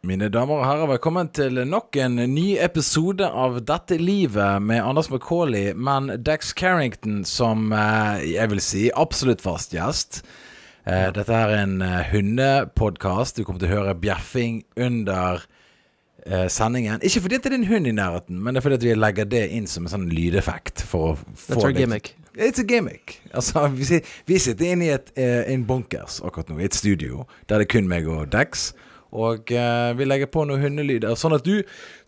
Mine damer og herrer, velkommen til nok en ny episode av Dette livet med Anders McCauley, men Dex Carrington som eh, jeg vil si absolutt fast gjest. Eh, dette er en uh, hundepodkast. Du kommer til å høre bjeffing under eh, sendingen. Ikke fordi det er en hund i nærheten, men det er fordi vi legger det inn som en sånn lydeffekt. For å få That's gimmick. It's a gimmick. Altså, vi, sitter inne i et, eh, en bunkers akkurat nå, i et studio, der det er kun meg og Dex. Og eh, vi legger på noen hundelyder, sånn at du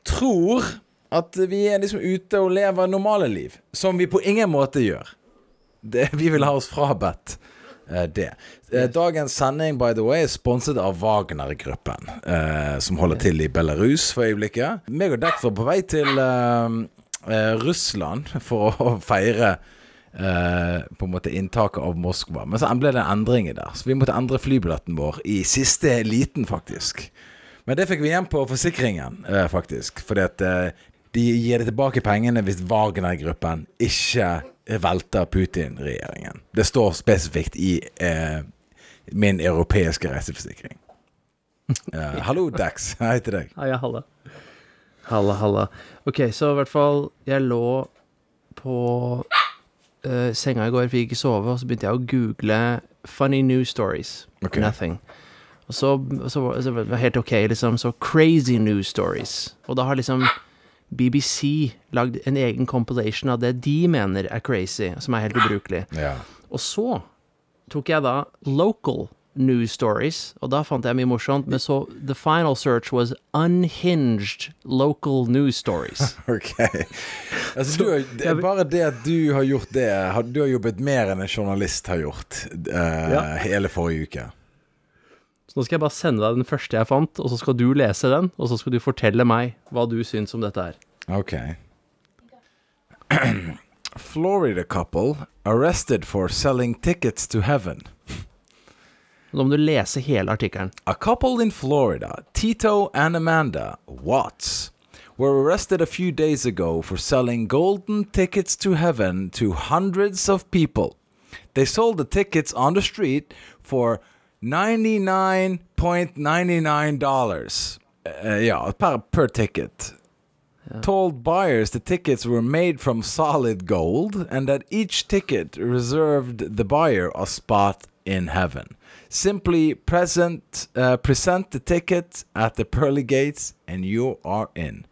tror at vi er liksom ute og lever normale liv. Som vi på ingen måte gjør. Det, vi vil ha oss frabedt eh, det. Eh, Dagens sending, by the way, er sponset av Wagner-gruppen, eh, som holder til i Belarus for øyeblikket. Meg og Dex var på vei til eh, eh, Russland for å feire eh, på en måte inntaket av Moskva. Men så ble det endringer der, så vi måtte endre flybilletten vår i siste liten, faktisk. Men det fikk vi igjen på forsikringen, eh, faktisk. Fordi at eh, de gir det tilbake pengene hvis Wagner-gruppen ikke velter Putin-regjeringen. Det står spesifikt i eh, min europeiske reiseforsikring. Eh, hallo, Dax. Hei til deg. Ja, ja, halla. Halla, halla. Ok, så i hvert fall Jeg lå på eh, senga i går, fikk ikke sove, og så begynte jeg å google funny news stories. Okay. Nothing. Og så, så, så var det helt ok, liksom. Så crazy news stories. Og da har liksom BBC lagd en egen compilation av det de mener er crazy, som er helt ubrukelig. Ja. Og så tok jeg da local news stories, og da fant jeg mye morsomt, men så the final search was unhinged local news stories. Ok. Altså, du det bare det at du har gjort det Du har jobbet mer enn en journalist har gjort uh, Ja. hele forrige uke. Så nå skal jeg bare sende deg den første jeg fant, og så skal du lese den, og så skal du fortelle meg hva du syns om dette her. Ok. Florida couple arrested for selling tickets to heaven. Nå må du lese hele artikkelen. A couple in Florida, Tito and Amanda Watts, were arrested a few days ago for selling golden tickets to heaven to hundreds of people. They sold the tickets on the street for $99.99. Uh, yeah, per, per ticket. Told buyers the tickets were made from solid gold and that each ticket reserved the buyer a spot in heaven. Simply present, uh, present the ticket at the pearly gates and you are in.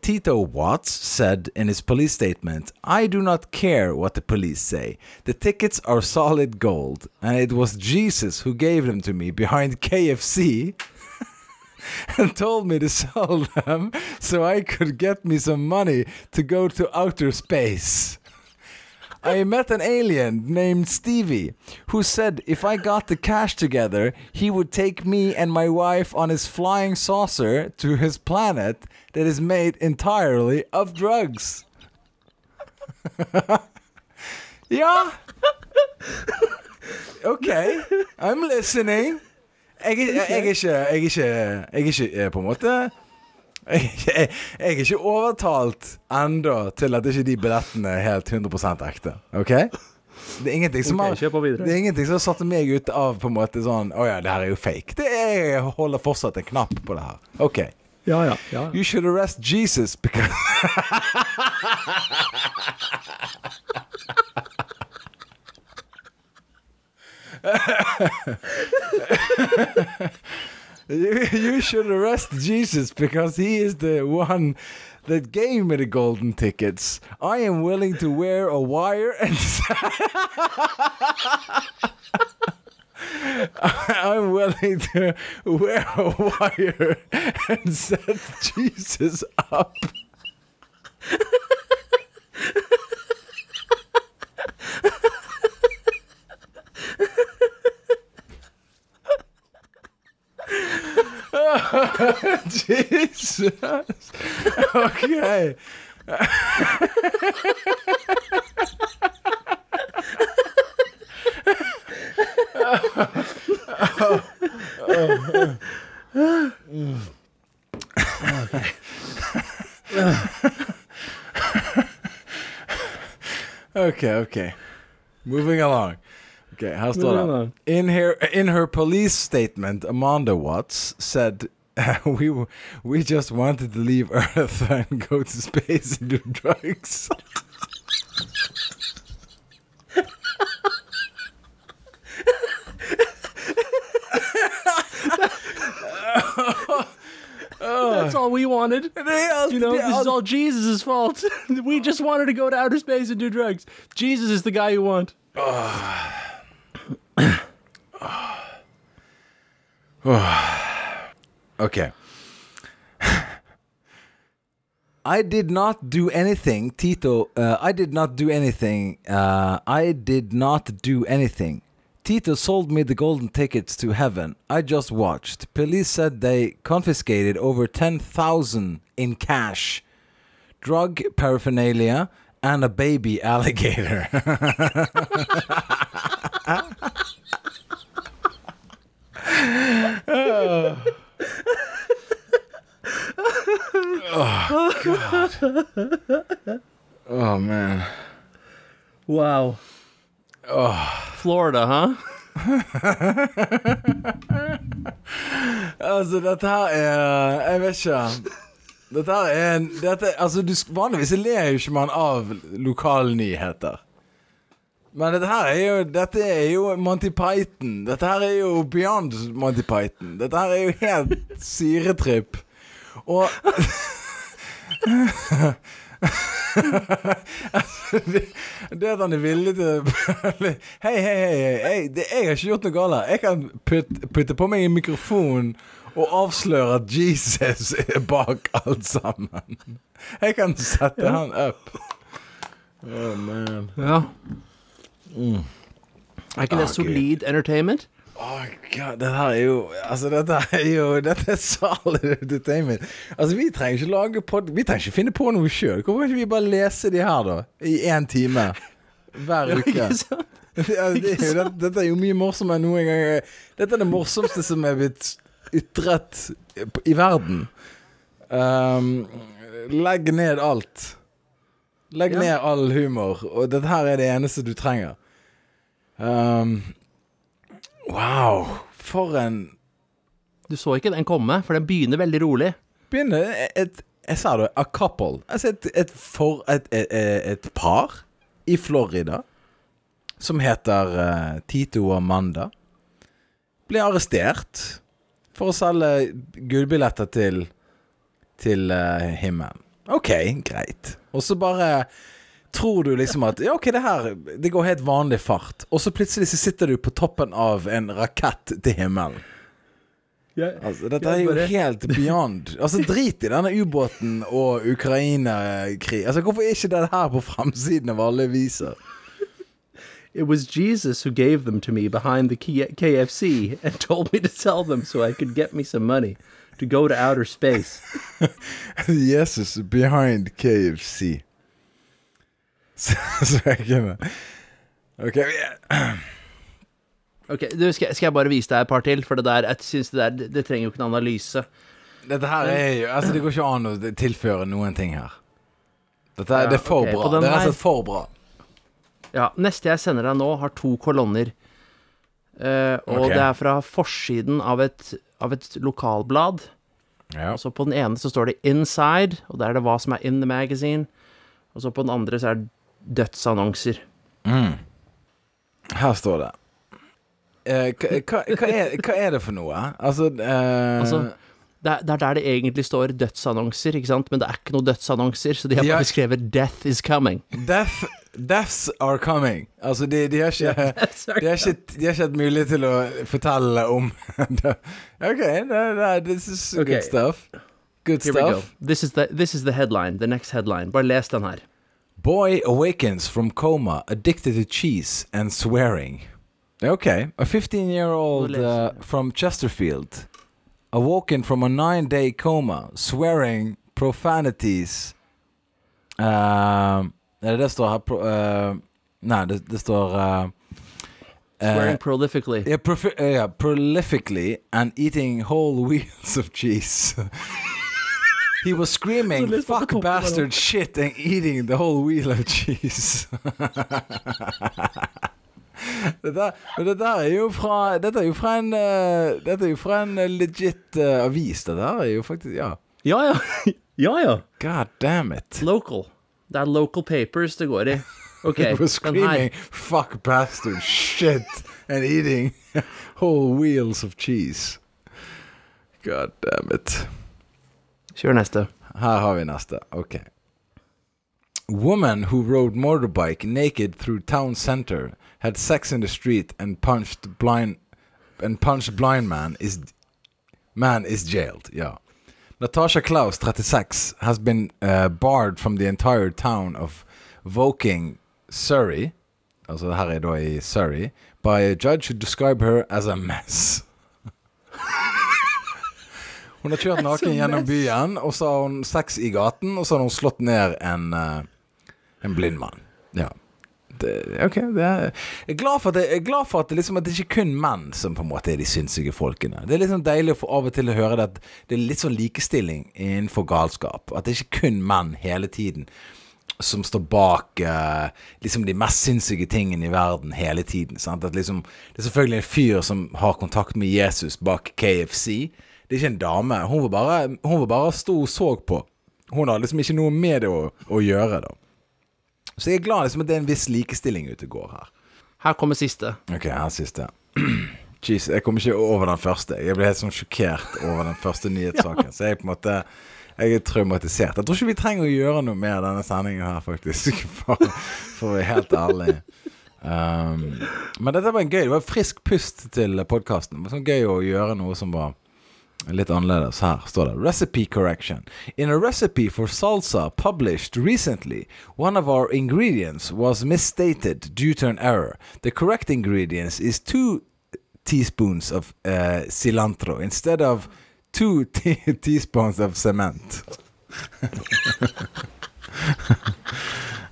Tito Watts said in his police statement, I do not care what the police say. The tickets are solid gold, and it was Jesus who gave them to me behind KFC and told me to sell them so I could get me some money to go to outer space. I met an alien named Stevie who said if I got the cash together, he would take me and my wife on his flying saucer to his planet that is made entirely of drugs. ja. Okay, I'm listening. Jeg, er- jeg, er ikke Jeg er ikke, jeg er ikke eh, på en måte jeg, jeg, jeg er ikke overtalt enda til at ikke de billettene er helt 100% ekte. OK? Det er ingenting som har okay. Det er ingenting som har satt meg ut av på en måte sånn Å ja, det her er jo fake. Det er, jeg holder fortsatt en knapp på det her. OK. Ja, ja. ja. You should arrest Jesus because you, should arrest Jesus because he is the one that gave me the golden tickets. I am willing to wear a wire and I'm willing to wear a wire and set Jesus up. Jesus. Okay. Okay, okay. Moving along. Okay, her står det in her, in her police statement, Amanda Watts said we we just wanted to leave Earth and go to space and do drugs. That's all we wanted. You know, this is all Jesus' fault. we just wanted to go to outer space and do drugs. Jesus is the guy you want. Ah. Okay. I did not do anything, Tito. Uh, I did not do anything. Uh, I did not do anything. Tito sold me the golden tickets to heaven. I just watched. Police said they confiscated over 10,000 in cash, drug paraphernalia, and a baby alligator. oh, God! Oh man. Wow. Oh. Florida, huh? Altså, dette her er Jeg vet ikke. Dette her er dette, Altså, du, vanligvis ler jo ikke man av lokalnyheter. Men dette her er jo Dette er jo Monty Python. Dette her er jo beyond Monty Python. Dette her er jo helt syretripp. Og det, at han er villig til Hei, hei, hei, hei, det, Jeg har ikke gjort noe galt. Jeg kan putte, putte på meg en mikrofon og avsløre at Jesus er bak alt sammen. Jeg kan sette han opp. Oh, man. Ja. Er ikke det Ah, solid entertainment? Oh god, dette er jo Altså, dette er jo Dette er solid entertainment. Altså, vi trenger ikke lage pod... Vi trenger ikke finne på noe sjøl. Hvorfor ikke vi bare lese de her, da? I én time hver uke. Ikke sant? Ja, det er jo, dette, dette er jo mye morsommere enn noen gang. Dette er det morsomste som er blitt ytret i verden. Um, legg ned alt. Legg Ja. ned all humor, og dette her er det eneste du trenger. Um, wow, for en Du så ikke den komme, for den begynner veldig rolig. Begynner et Jeg sa det, a couple. Altså et, et, for, et, et, par i Florida som heter uh, Tito og Amanda, ble arrestert for å selge gullbilletter til til uh, himmelen. OK, greit. Og så bare tror du liksom at Ja, OK, det her Det går helt vanlig fart. Og så plutselig så sitter du på toppen av en rakett til himmelen. Altså, dette Jeg er jo bare- helt beyond. Altså, drit i denne ubåten og Ukraina-krig. Altså, hvorfor er ikke det her på framsiden av alle aviser? It was Jesus who gave them to me behind the KFC and told me to sell them so I could get me some money to go to outer space. Jesus behind KFC. Så, så jeg kunne OK. vi- Ok, du, skal, skal jeg bare vise deg et par til? For det der, jeg synes det der, det, det trenger jo ikke en analyse. Dette her er jo Altså, det går ikke an å tilføre noen ting her. Dette er, Ja, det er for okay. bra. Det er rett og slett for bra. Ja, neste jeg sender deg nå, har to kolonner. Uh, og okay. det er fra forsiden av et, av et lokalblad. Ja. Og så på den ene så står det 'Inside', og der er det hva som er 'in the magazine'. Og så på den andre så er det dødsannonser. Her står det. Eh, hva, hva, er, hva er det for noe? Altså, eh, Altså, Det er, det er der det egentlig står dødsannonser, ikke sant? Men det er ikke noen dødsannonser, så de har bare skrevet 'Death is coming'. Death, Deaths are coming. Altså, de, de, har ikke, de, har ikke, de har ikke hatt mulighet til å fortelle om. OK, this is Ok. good stuff. Good Here we go. stuff. This is, the, this is the headline. The next headline. Bare les den her. Boy awakens from coma, addicted to cheese and swearing. Okay, a 15 year old uh, from Chesterfield, awoken from a nine day coma, swearing profanities. Um, nei, det står her pro, uh, Nei, det, det står uh, Swearing uh, prolifically. yeah, profi- uh, yeah, prolifically and eating whole wheels of cheese. He was screaming, Så les på fuck toppen der bastard shit, and eating the whole wheel of cheese. Dette, men dette her er jo fra Dette er jo fra en eh, Dette er jo fra en eh, legit eh, avis. Dette her er jo faktisk Ja. Ja, ja. ja, ja. God damn it. Local. Det er local papers det går i. OK, We're den her. screaming 'fuck bastard shit' and eating whole wheels of cheese. God damn it. Kjør neste. Her har vi neste. Ok. Woman who rode motorbike naked through town center, had sex in the street and punched blind and punched blind man is man is jailed. Ja. Natasha Klaus, 36, has been uh, barred from the entire town of Woking, Surrey. Altså her er da i Surrey. By a judge who described her as a mess. Hun har kjørt naken gjennom byen, og så har hun sex i gaten, og så har hun slått ned en, eh, en blind mann. Ja. Det, ok, det er, jeg er glad for at det, jeg er glad for at det, liksom, at det ikke kun menn som på en måte er de sinnssyke folkene. Det er litt sånn deilig å få av og til å høre det at det er litt sånn likestilling innenfor galskap. At det er ikke kun menn hele tiden som står bak eh, liksom de mest sinnssyke tingene i verden hele tiden. Sant? At liksom, det er selvfølgelig en fyr som har kontakt med Jesus bak KFC. Det er ikke en dame. Hun var bare, hun var bare sto og så på. Hun har liksom ikke noe med det å, å gjøre, da. Så jeg er glad liksom at det er en viss likestilling ute og går her. Her kommer siste. Ok, her er siste. Jeez, jeg kom ikke over den første. Jeg ble helt sånn sjokkert over den første nyhetssaken. Så jeg er på en måte Jeg er traumatisert. Jeg tror ikke vi trenger å gjøre noe med denne sendingen her, faktisk. For, for å være helt ærlig. Um, men dette var en gøy Det var frisk pust til podkasten. Sånn gøy å gjøre noe som var litt annerledes. Her står det 'Recipe correction'. In a recipe for salsa published recently, one of our ingredients was misstated due to an error. The correct ingredients is two teaspoons of uh, cilantro instead of two te teaspoons of cement.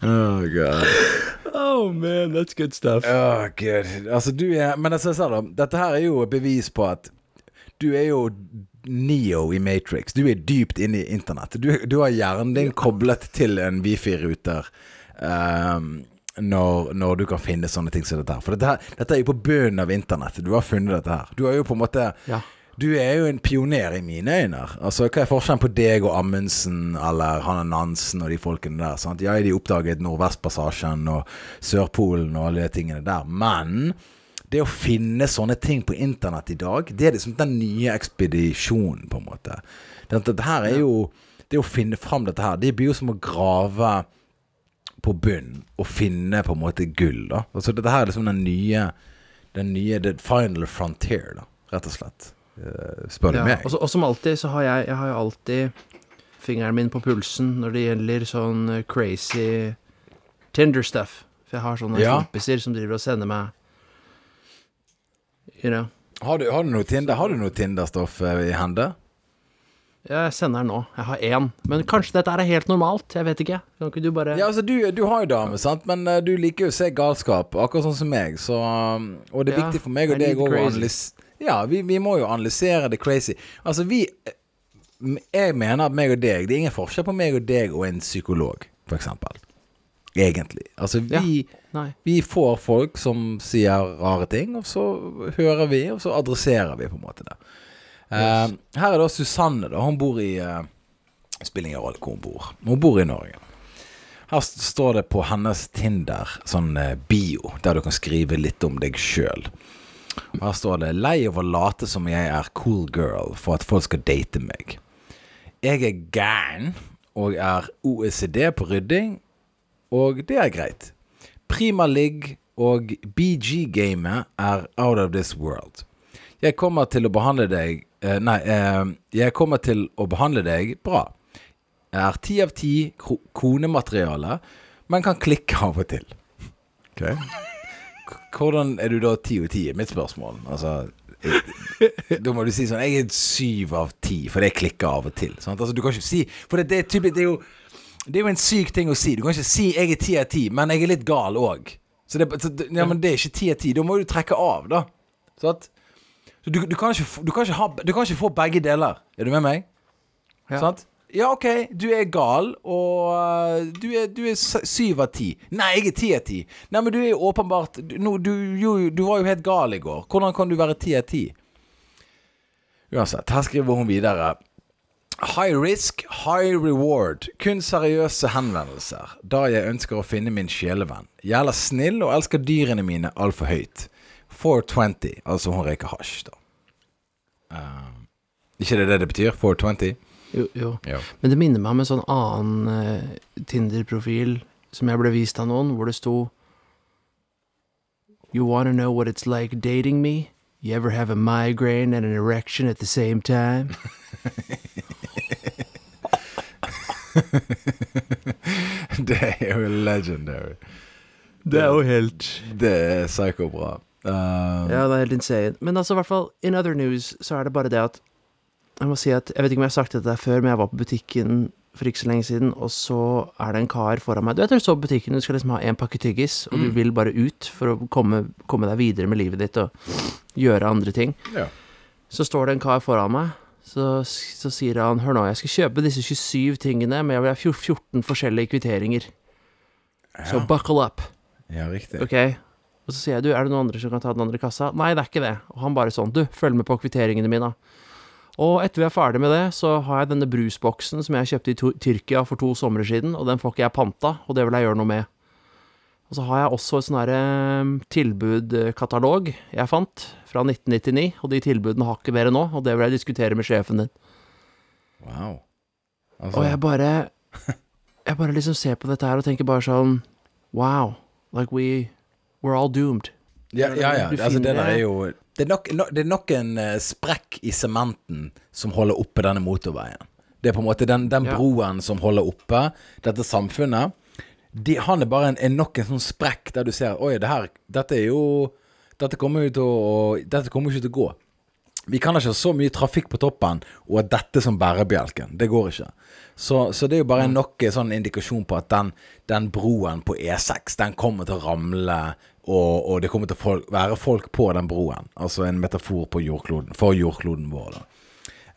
oh god. Oh man, that's good stuff. Oh, gud. Altså, du er Men altså, jeg sa da, dette her er jo et bevis på at du er jo Neo i Matrix. Du er dypt inne i internett. Du, du har hjernen din koblet til en wifi-ruter Um, når, når du kan finne sånne ting som dette her. For dette, her, dette er jo på bunnen av internett. Du har funnet dette her. Du er jo på en måte Ja. Du er jo en pioner i mine øyne. Altså, Hva er forskjellen på deg og Amundsen eller Hanne Nansen og de folkene der? sant? Ja, de oppdaget Nordvestpassasjen og Sørpolen og alle de tingene der. Men det å finne sånne ting på internett i dag, det er liksom den nye ekspedisjonen, på en måte. Dette, dette her er jo Det å finne fram dette her, det blir jo som å grave på bunnen og finne på en måte gull, da. Altså dette her er liksom den nye Den nye The final frontier, da, rett og slett. Eh, spør du Ja, meg. og, og som alltid så har jeg Jeg har jo alltid fingeren min på pulsen når det gjelder sånn crazy Tinder stuff. For jeg har sånne Ja. kompiser som driver og sender meg You know. Har du, har du noe Tinder Har du noe Tinder-stoff eh, i hende? Jeg sender den nå. Jeg har én. Men kanskje dette er helt normalt? Jeg vet ikke. Kan ikke du bare Ja, altså du, du har jo dame, sant, men uh, du liker jo å se galskap, akkurat sånn som meg. Så, um, og det er Ja, viktig for meg og deg å analysere Ja, vi, vi må jo analysere det crazy. Altså, vi Jeg mener at meg og deg Det er ingen forskjell på meg og deg og en psykolog, for eksempel. Egentlig. Altså, vi Nei. Vi får folk som sier rare ting, og så hører vi, og så adresserer vi på en måte det. Eh, her er da Susanne. da Hun bor i uh, Spiller ingen rolle hvor hun bor. Hun bor i Norge. Her st- står det på hennes Tinder sånn eh, bio, der du kan skrive litt om deg sjøl. Her står det 'lei av å late som jeg er cool girl for at folk skal date meg'. Jeg er gæren og er OECD på rydding, og det er greit. Prima ligg og BG-gamet er out of this world. Jeg kommer til å behandle deg eh, Nei, eh, jeg kommer til å behandle deg bra. Jeg er ti av ti konemateriale, men kan klikke av og til. Ok Hvordan er du da ti av ti, er mitt spørsmål. Altså Da må du si sånn Jeg er syv av ti, for det klikker av og til. Altså, du kan ikke si For det, det, typisk, det er jo det er jo en syk ting å si. Du kan ikke si 'jeg er ti av ti', men jeg er litt gal òg. Så det, så, ja, men det er ikke ti av ti. Da må du trekke av, da. Sant? Så du, du, kan ikke, du, kan ha, du kan ikke få begge deler. Er du med meg? Ja. Sant? Ja, OK, du er gal, og uh, du er, du er syv av ti. Nei, jeg er ti av ti. Nei, men du er åpenbart du, nå- du, du var jo helt gal i går. Hvordan kan du være ti av ti? Uansett, her skriver hun videre. High risk, high reward. Kun seriøse henvendelser. Da jeg ønsker å finne min sjelevenn. Gjelder snill og elsker dyrene mine altfor høyt. 420. Altså hun røyker hasj, da. Uh, ikke det det det betyr? 420? Jo, jo. jo. Men det minner meg om en sånn annen uh, Tinder-profil som jeg ble vist av noen, hvor det sto You wanna know what it's like dating me? You ever have a migraine and an erection at the same time? det er jo legendary. Det er jo helt Det er psyko-bra. Uh, Ja, det er helt insane. Men altså, i hvert fall, in other news, så er det bare det at Jeg må si at Jeg vet ikke om jeg har sagt dette før, men jeg var på butikken for ikke så lenge siden, og så er det en kar foran meg. Du vet du står på butikken, du skal liksom ha en pakke tyggis, og du vil bare ut for å komme, komme deg videre med livet ditt og gjøre andre ting. ja. Så står det en kar foran meg. Så, så sier han Hør nå, jeg skal kjøpe disse 27 tingene, men jeg vil ha 14 forskjellige kvitteringer. Så buckle up. ja, riktig. Ok? Og så sier jeg, du, er det noen andre som kan ta den andre kassa? Nei, det er ikke det. Og han bare sånn, du, følg med på kvitteringene mine. Og etter vi er ferdig med det, så har jeg denne brusboksen som jeg kjøpte i Tyrkia for to somre siden, og den får ikke jeg panta, og det vil jeg gjøre noe med. Og så har jeg også et sånn herre tilbudkatalog jeg fant, fra 1999, og de tilbudene har ikke mer nå, og det vil jeg diskutere med sjefen din. Wow. Altså, Og jeg bare Jeg bare liksom ser på dette her og tenker bare sånn Wow. Like we We're all doomed. Ja, ja, ja. Altså, det der er jo Det er nok, no, det er nok en eh, sprekk i sementen som holder oppe denne motorveien. Det er på en måte den, den broen som holder oppe dette samfunnet. De, han er bare en, er nok en sånn sprekk der du ser Oi, det her Dette er jo Dette kommer jo til å Dette kommer ikke til å gå. Vi kan ikke ha så mye trafikk på toppen og at dette som bærebjelken. Det går ikke. Så, så det er jo bare nok en sånn indikasjon på at den, den broen på E6, den kommer til å ramle, og, og det kommer til å folk, være folk på den broen. Altså en metafor på jordkloden, for jordkloden vår.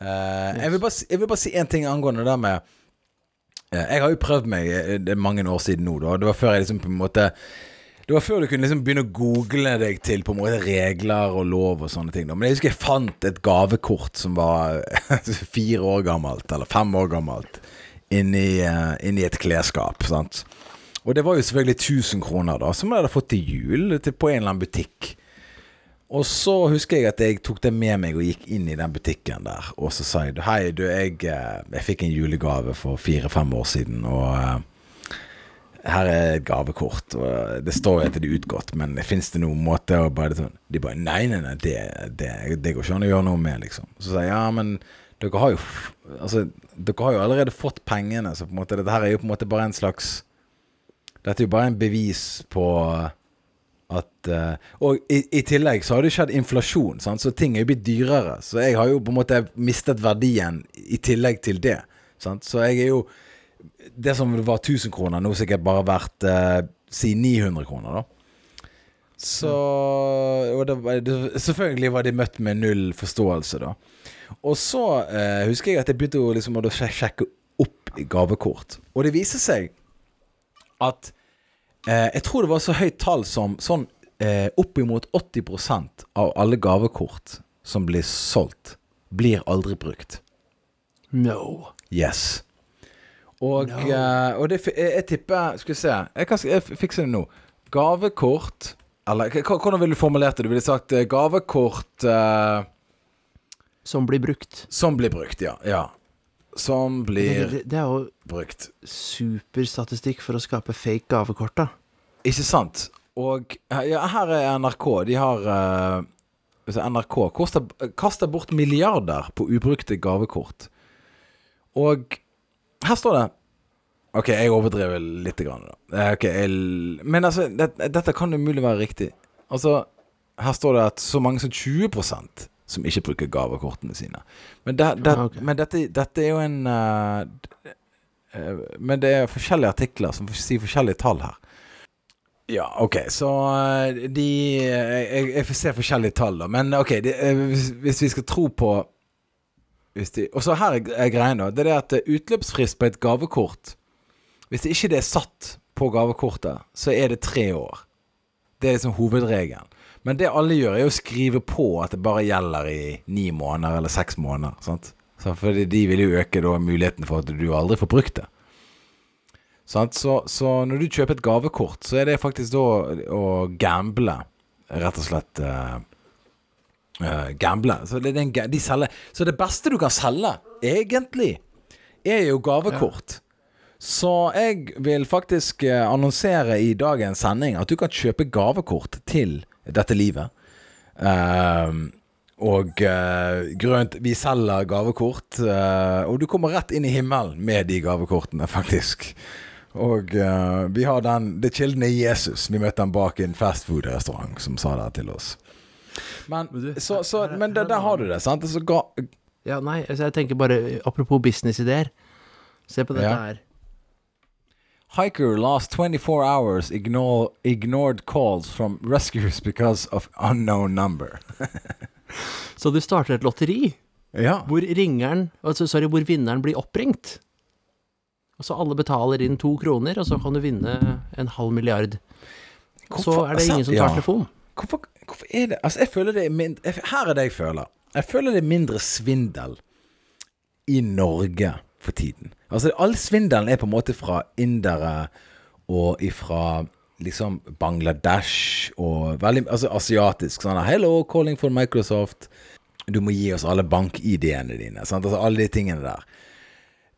Eh, jeg, vil bare, jeg vil si én ting angående det med uh, Jeg har jo prøvd meg eh, Det er mange år siden nå, da. Det var før jeg liksom på en måte det var før du kunne liksom begynne å google deg til på en måte regler og lov og sånne ting. Da. Men jeg husker jeg fant et gavekort som var fire år gammelt, eller fem år gammelt, inni, uh, inni et klesskap. Sant? Og det var jo selvfølgelig 1000 kroner, da, som jeg hadde fått til jul til, på en eller annen butikk. Og så husker jeg at jeg tok det med meg og gikk inn i den butikken der. Og så sa jeg hei, du, jeg, eh, jeg fikk en julegave for fire-fem år siden, og eh, her er et gavekort, og det står jo at det er utgått, men fins det noen måte å bare sånn De bare Nei, nei, nei, det, det, det går ikke an å gjøre noe med, liksom. Så sa jeg ja, men dere har jo Altså, dere har jo allerede fått pengene, så på en måte dette her er jo på en måte bare en slags Dette er jo bare en bevis på at uh, Og i, i tillegg så har det skjedd inflasjon, sant? så ting er jo blitt dyrere. Så jeg har jo på en måte mistet verdien i tillegg til det. Sant? Så jeg er jo Det som var 1000 kroner, nå sikkert bare verdt uh, si 900 kroner, da. Så det, Selvfølgelig var de møtt med null forståelse, da. Og så uh, husker jeg at jeg begynte å, liksom, å sjekke opp gavekort. Og det viser seg at eh, Jeg tror det var så høyt tall som sånn eh, oppimot 80% av alle gavekort som blir solgt, blir aldri brukt. No. Yes. Og, No. eh, og det, jeg, jeg tipper Skal vi se Jeg, kan, jeg fikser det nå. Gavekort Eller hvordan ville du formulert det? Du ville sagt eh, gavekort eh, Som blir brukt. som blir brukt, ja. ja. Som blir det, det er jo brukt. superstatistikk for å skape fake gavekort, da. Ikke sant? Og eh, ja, her er NRK. De har altså NRK koster, kaster bort milliarder på ubrukte gavekort. Og her står det Ok, jeg overdriver litt. Grann. Eh, jeg, men altså, det, dette kan umulig være riktig. Altså, her står det at så mange som 20 som ikke bruker gavekortene sine. Men, det, det, Ah, okay. men dette, dette er jo en uh, eh, Men det er forskjellige artikler som sier forskjellige tall her. Ja, ok, så eh, de Jeg, jeg får se forskjellige tall, da. Men ok, de, hvis, hvis vi skal tro på hvis de, Og så her er greia, da. Det er det at utløpsfrist på et gavekort Hvis det ikke det er satt på gavekortet, så er det tre år. Det er liksom hovedregelen. Men det alle gjør, er å skrive på at det bare gjelder i ni måneder eller seks måneder. Sant? Så fordi de vil jo øke da muligheten for at du aldri får brukt det. Så, så når du kjøper et gavekort, så er det faktisk da å gamble. Rett og slett eh, gamble. Så det, er de selger Så det beste du kan selge, egentlig, er jo gavekort. Så jeg vil faktisk eh, annonsere i dagens sending at du kan kjøpe gavekort til dette livet. Ehm, og uh, grønt Vi selger gavekort, uh, og du kommer rett inn i himmelen med de gavekortene, faktisk. Og eh, vi har den Det kilden er Jesus. Vi møtte han bak en fastfood-restaurant som sa det til oss. Men, så, så, men er der, der har du det, sant? Så ga, Ja, nei, altså jeg tenker bare Apropos businessidéer. Se på dette Ja. her. Hiker lost 24 hours ignore, ignored calls from rescuers because of unknown number. Så du starter et lotteri Ja. hvor ringeren altså, Sorry, hvor vinneren blir oppringt. Og så alle betaler inn to kroner, og så kan du vinne en halv milliard. Så er det ingen som tar ja. telefon. Hvorfor, hvorfor er det Altså, jeg føler det er mindre Her er det jeg føler. Jeg føler det er mindre svindel i Norge for tiden. Altså, all svindelen er på en måte fra indere og ifra liksom Bangladesh og veldig Altså asiatisk. Sånn 'Hello, calling for Microsoft'. Du må gi oss alle bank-ID-ene dine. Sant? Altså alle de tingene der.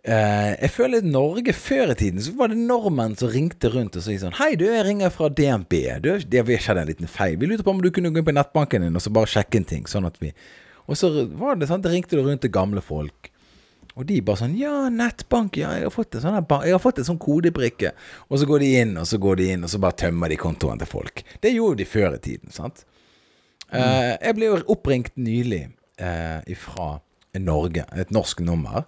Uh, jeg føler at Norge før i tiden så var det nordmenn som ringte rundt og sa sånn Hei, du, jeg ringer fra DNB. Du, det har skjedd en liten feil. Vi lurte på om du kunne gå inn på nettbanken din og så bare sjekke en ting. Sånn at vi Og så var det sånn, ringte du rundt til gamle folk. Og de bare sånn Ja, nettbank, ja, jeg har fått en sånn Jeg har fått en sånn kodebrikke. Og så går de inn, og så går de inn, og så bare tømmer de kontoen til folk. Det gjorde de før i tiden, sant. Eh, jeg ble jo oppringt nylig uh, ifra Norge, et norsk nummer.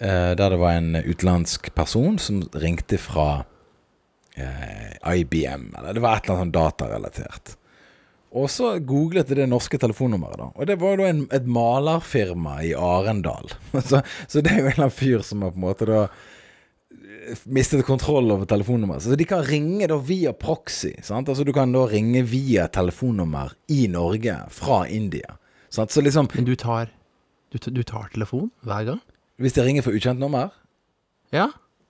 eh, der det var en utenlandsk person som ringte fra eh, IBM, eller det var et eller annet sånn datarelatert. Og så googlet jeg det norske telefonnummeret, da. Og det var jo da en, et malerfirma i Arendal. så, så det er jo en eller annen fyr som har på en måte da eh, mistet kontroll over telefonnummeret. Så de kan ringe da via proxy. Sant? Altså Du kan da ringe via telefonnummer i Norge fra India. Sant? Så liksom Men du tar, du, du tar telefon hver gang? Hvis jeg ringer for ukjent nummer Ja?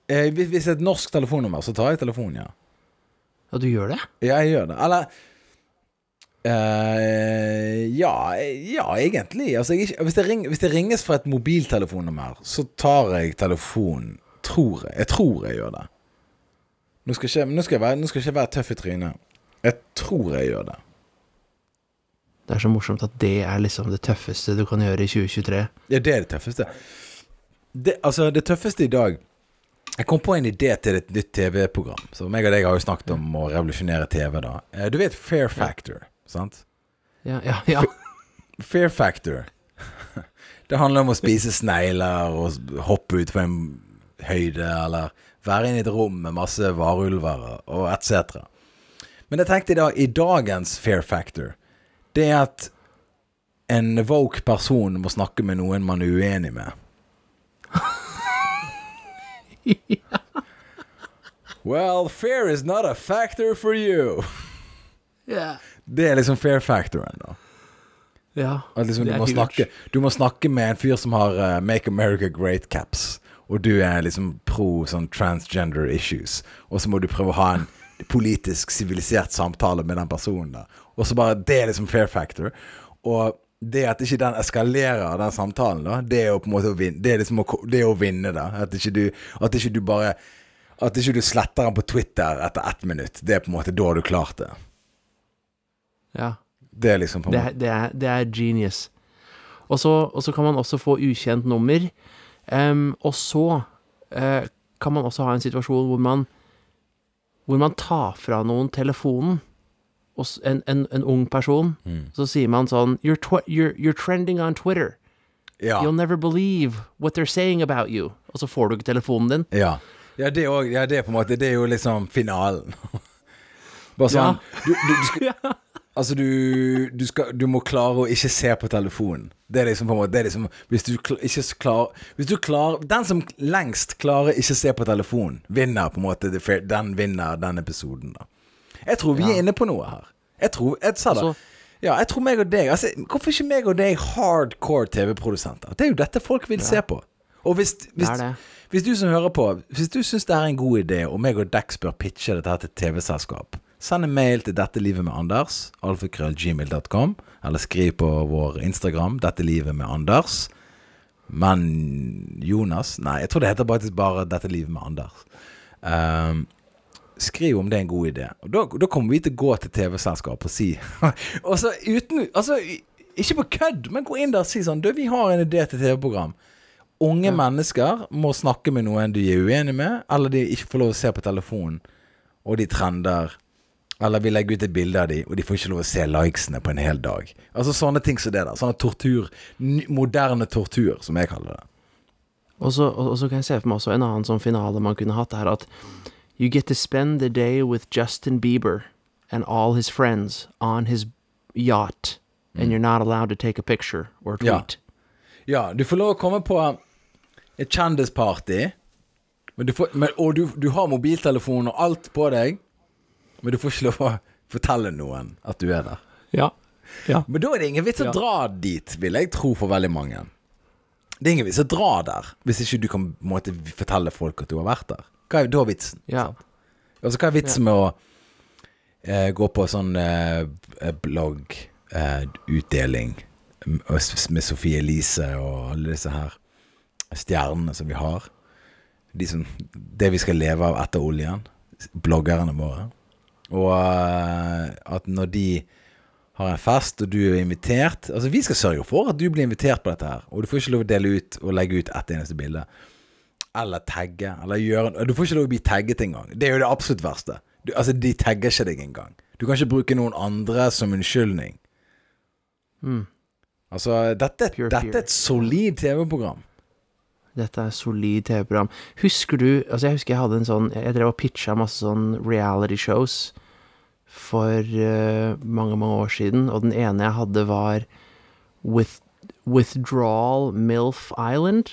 eh, hvis, hvis det er et norsk telefonnummer, så tar jeg telefonen, ja. Ja, du gjør det? Ja, jeg gjør det. Eller eh, ja, ja, egentlig. Altså, jeg, hvis, det ring, hvis det ringes fra et mobiltelefonnummer, så tar jeg telefonen. Tror jeg. Jeg tror jeg gjør det. Nå skal, ikke, nå skal, jeg, være, nå skal jeg ikke være tøff i trynet. Jeg tror jeg gjør det. Det er så morsomt at det er liksom det tøffeste du kan gjøre i 2023. Ja, det er det tøffeste. Det, altså, det tøffeste i dag Jeg kom på en idé til et nytt TV-program. Så meg og deg har jo snakket om å revolusjonere TV, da. Eh, Du vet Fair Factor, sant? Ja, ja, ja. Fear Factor. Det handler om å spise snegler og hoppe ut på en høyde, eller være inne i et rom med masse varulver og etc. Men jeg tenkte da, i dagens Fair Factor, det er at en woke person må snakke med noen man er uenig med. Well, fear is not a factor for you. ja. Det er liksom fair factoren, da. ja. At liksom Det du, må snakke, du må snakke med en fyr som har uh, Make America Great caps, og du er liksom pro sånn transgender issues, og så må du prøve å ha en politisk sivilisert samtale med den personen da Og så bare Det er liksom fair factor. Og det at ikke den eskalerer, den samtalen, da, det er jo på en måte å vinne. Det er liksom å, det er å vinne, da. At ikke du, at ikke du bare At ikke du sletter den på Twitter etter ett minutt. Det er på en måte da har du klart det. Ja. Det er liksom på en Det, måte er, det, er, det er genius. Og så, og så kan man også få ukjent nummer. Em, og så eh, kan man også ha en situasjon hvor man Hvor man tar fra noen telefonen. Og s- en, en, en ung person. Mm. Så sier man sånn you're, tw you're, you're trending on Twitter. Ja. You'll never believe what they're saying about you. Og så får du ikke telefonen din. Ja. Ja, det, også, ja, det er på en måte Det er jo liksom finalen. Bare sånn du, du, du skal, Altså, du, du, skal, du må klare å ikke se på telefonen. Det er liksom på en måte det er liksom, Hvis du ikke s- klar, Hvis du klarer Den som lengst klarer ikke se på telefonen, vinner på en måte Den vinner den episoden, da. Jeg tror vi Ja. er inne på noe her. Jeg tror Jeg sa det. Ja, jeg tror meg og deg altså, Hvorfor ikke meg og deg hardcore TV-produsenter? Det er jo dette folk vil se på. Og hvis, hvis, Det det. hvis du som hører på Hvis du syns det er en god idé, og meg og Dex bør pitche dette til TV-selskap, send en mail til Dette livet med Anders, alfakrøllgmail.com, eller skriv på vår Instagram, Dette livet med Anders. Men Jonas Nei, jeg tror det heter faktisk bare Dette livet med Anders. Um, skriv om det er en god idé. Og da, da kommer vi til å gå til TV-selskap og si Og så uten Altså, ikke på kødd, men gå inn der og si sånn Du, vi har en idé til TV-program. Unge mennesker må snakke med noen de er uenig med, eller de ikke får lov å se på telefonen, og de trender. Eller vi legger ut et bilde av de, og de får ikke lov å se likesene på en hel dag. Altså sånne ting som det der. Sånne tortur. Moderne tortur, som jeg kaller det. Og så, og, og så kan jeg se for meg også en annen sånn finale man kunne hatt, er at You get to spend the day with Justin Bieber and all his friends on his yacht, and you're not allowed to take a picture or Ja. tweet. Ja, du får lov å komme på et kjendisparty, men du får, men, og du, du har mobiltelefon og alt på deg, men du får ikke lov å fortelle noen at du er der. Ja. ja. Men da er det ingen vits å dra dit, vil jeg tro for veldig mange. Det er ingen vits å dra der hvis ikke du kan måte, fortelle folk at du har vært der. Hva er da vitsen? Ja. Altså, hva er vitsen med å eh, gå på sånn eh, bloggutdeling eh, s- med Sofie Elise og alle disse her stjernene som vi har? De som, det vi skal leve av etter oljen. Bloggerne våre. Og eh, at når de har en fest, og du er invitert Altså, vi skal sørge for at du blir invitert på dette her. Og du får ikke lov å dele ut og legge ut ett eneste bilde. Eller tagge. Eller gjøre Du får ikke lov å bli tagget engang. Det er jo det absolutt verste. Du, altså, de tagger ikke deg engang. Du kan ikke bruke noen andre som unnskyldning. Mm. Altså, dette, Pure dette pure. er et solid TV-program. Dette er solid TV-program. Husker du Altså, jeg husker jeg hadde en sånn Jeg drev og pitcha masse sånn reality shows for uh, mange, mange år siden, og den ene jeg hadde, var with, Withdrawal MILF Island.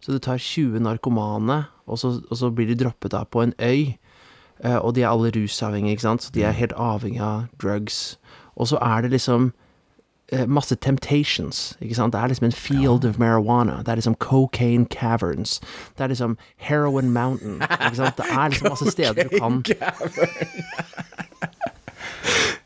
Så du tar 20 narkomane, og så, og så blir de droppet av på en øy. Uh, og de er alle rusavhengige, ikke sant, så de er helt avhengige av drugs. Og så er det liksom uh, masse temptations, ikke sant? Det er liksom en field of marijuana. Det er liksom cocaine caverns. Det er liksom heroin mountain, ikke sant? Det er liksom masse steder du kan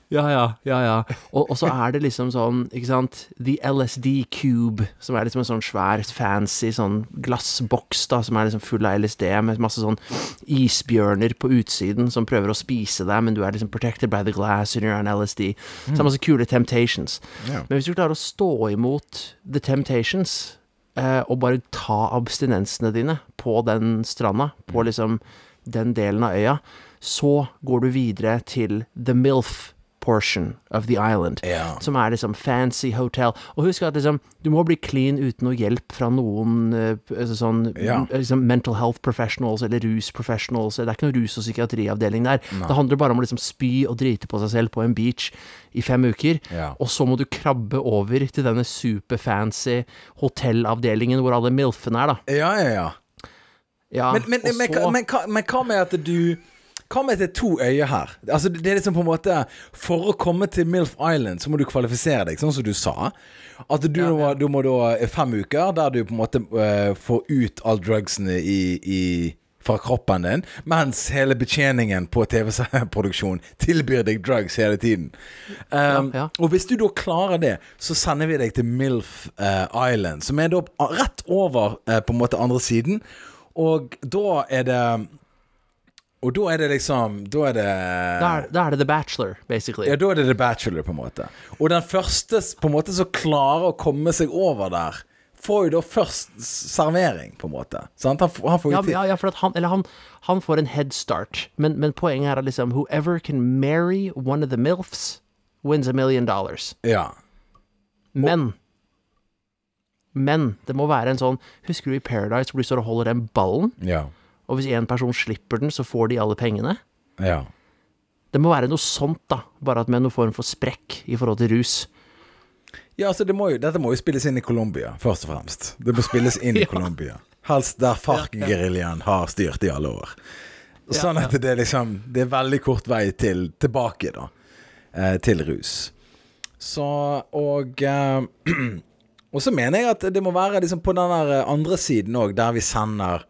Ja, ja, ja, ja. Og, og så er det liksom sånn, ikke sant The LSD Cube, som er liksom en sånn svær, fancy sånn glassboks, da, som er liksom full av LSD, med masse sånn isbjørner på utsiden som prøver å spise deg, men du er liksom protected by the glass and you're on LSD. Så det er masse kule temptations. Men hvis du klarer å stå imot the temptations, eh, og bare ta abstinensene dine på den stranda, på liksom den delen av øya, så går du videre til the MILF portion of the island. Ja. Som er liksom fancy hotel. Og husk at liksom, du må bli clean uten noe hjelp fra noen uh, sånn Ja. liksom mental health professionals eller rus professionals. Det er ikke noe rus- og psykiatriavdeling der. Nei. Det handler bare om å liksom spy og drite på seg selv på en beach i fem uker. Ja. Og så må du krabbe over til denne superfancy hotellavdelingen hvor alle milfene er, da. Ja, ja, ja. Ja, Men, men, men, så- men hva med at du Hva med til to øyer her? Altså Det er liksom på en måte For å komme til Milf Island så må du kvalifisere deg, sånn som du sa. At du, Ja, ja. du må da i fem uker der du på en måte uh, får ut all drugsene i, i fra kroppen din, mens hele betjeningen på TV-produksjon tilbyr deg drugs hele tiden. Um, ja. Og hvis du da klarer det, så sender vi deg til Milf uh, Island, som er da rett over uh, på en måte andre siden. Og da er det Og da er det liksom Da er det da, er, da er det The Bachelor, basically. Ja, da er det The Bachelor, på en måte. Og den første på en måte som klarer å komme seg over der, får jo da først servering, på en måte. Han, han får jo Ja, ja, ja for han, eller han, han får en head start. Men, men poenget er at liksom Whoever can marry one of the MILFs, wins a million dollars. Ja. Men Men det må være en sånn Husker du i Paradise hvor de står og holder den ballen? Ja. Og hvis én person slipper den, så får de alle pengene? Ja. Det må være noe sånt, da. Bare at med noen form for sprekk i forhold til rus. Ja, altså det må jo, Dette må jo spilles inn i Colombia, først og fremst. Det må spilles inn i Ja. Colombia. Helst der FARC-geriljaen har styrt i alle år. Sånn at det er liksom Det er veldig kort vei til tilbake, da. Eh, til rus. Så Og eh, Og så mener jeg at det må være liksom på den der andre siden òg, der vi sender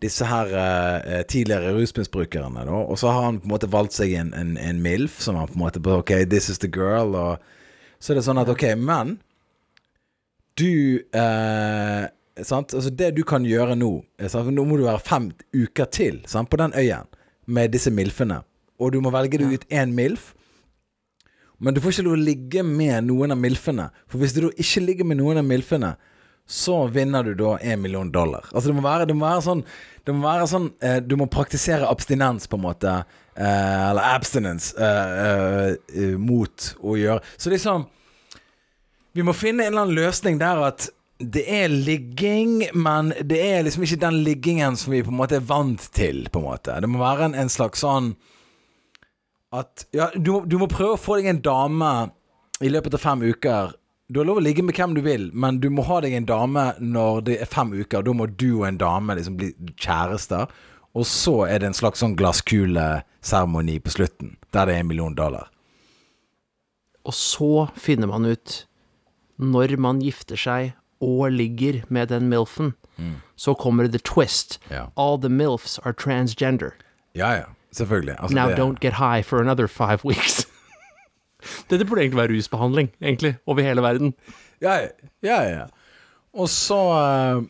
disse her eh, tidligere rusmisbrukerne, da. Og så har han på en måte valgt seg en, en, en MILF, som han på en måte OK, this is the girl, og så er det sånn at OK, men du eh, sant? Altså Det du kan gjøre nå eh, sant? Nå må du være fem uker til sant? på den øyen med disse milfene. Og du må velge deg ut én milf. Men du får ikke lov å ligge med noen av milfene. For hvis du ikke ligger med noen av milfene, så vinner du da én million dollar. Altså det må være, det må være sånn må være sånn eh, Du må praktisere abstinens, på en måte. Eh, eller abstinence eh, eh, mot å gjøre Så liksom Vi må finne en eller annen løsning der at det er ligging, men det er liksom ikke den liggingen som vi på en måte er vant til, på en måte. Det må være en, en slags sånn at Ja, du, du må prøve å få deg en dame i løpet av fem uker. Du har lov å ligge med hvem du vil, men du må ha deg en dame når det er fem uker. Da må du og en dame liksom bli kjærester. Og så er det en slags sånn glasskuleseremoni på slutten, der det er en million dollar. Og så finner man ut, når man gifter seg og ligger med den milfen, så kommer the twist. Ja. All the milfs are transgender. Ja, ja. Selvfølgelig. Altså, Now det- don't get high for another five weeks. Dette burde egentlig være rusbehandling, egentlig, over hele verden. Ja, ja, ja. Og så eh,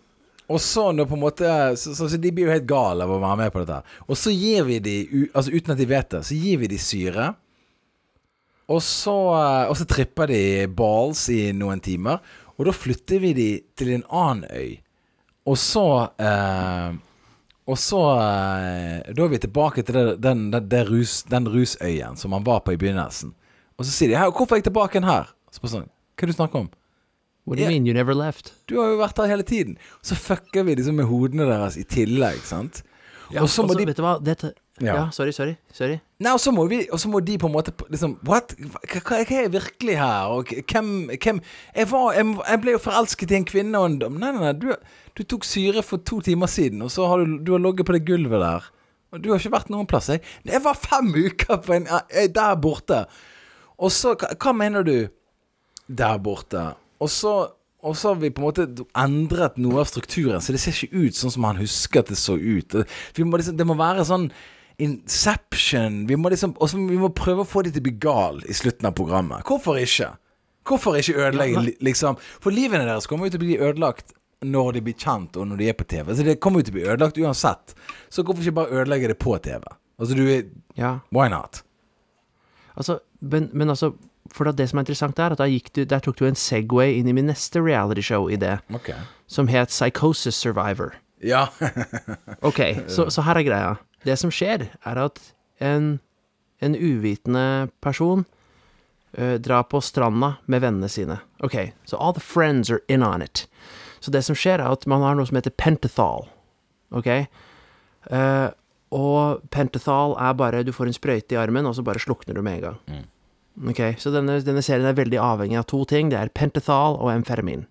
Og så når på en måte så, så, så de blir jo helt gale av å være med på dette. Og så gir vi de, altså uten at de vet det, så gir vi de syre. Og så, eh, og så tripper de balls i noen timer. Og da flytter vi de til en annen øy. Og så eh, Og så eh, Da er vi tilbake til det, den, det, det rus, den rusøyen som han var på i begynnelsen. Og så sier de 'Hvorfor er jeg tilbake igjen her?' Så bare sånn, Hva er det du snakker om? What do you Ja. mean you never left? Du har jo vært her hele tiden. Så fucker vi liksom med hodene deres i tillegg, sant? og så må også, de vet du hva, dette Ja. ja. sorry, sorry. sorry. Nei, og så må, vi, og så må de på en måte liksom What? Hva, er virkelig her? Og hvem, hvem jeg, var, jeg, jeg ble jo forelsket i en kvinne og en dom. Nei, nei, nei. Du, du tok syre for to timer siden, og så har du, du har ligget på det gulvet der. Og du har ikke vært noen plass. Jeg, jeg var fem uker på en, eh, der borte. Og så hva, mener du der borte? Og så og så har vi på en måte endret noe av strukturen, så det ser ikke ut sånn som han husker at det så ut. Vi må liksom, det må være sånn Inception Vi må liksom Og så vi må prøve å få de til å bli gal i slutten av programmet. Hvorfor ikke? Hvorfor ikke ødelegge liksom For livene deres kommer jo til å bli ødelagt når de blir kjent, og når de er på TV. Så det kommer jo til å bli ødelagt uansett. Så hvorfor ikke bare ødelegge det på TV? Altså, du er Ja. Why not? Altså, men, men altså, for det som er interessant er, at da gikk du, der tok du en Segway inn i min neste realityshow-idé, okay. som het Psychosis Survivor. Ja. Ok, så, så her er greia. Det som skjer, er at en, en uvitende person uh, drar på stranda med vennene sine. Ok, så all the friends are in on it. Så det som skjer, er at man har noe som heter pentothal. Ok? Eh, og pentothal er bare Du får en sprøyte i armen, og så bare slukner du med en gang. Ok, Så denne, denne serien er veldig avhengig av to ting. Det er pentothal og Enfermin.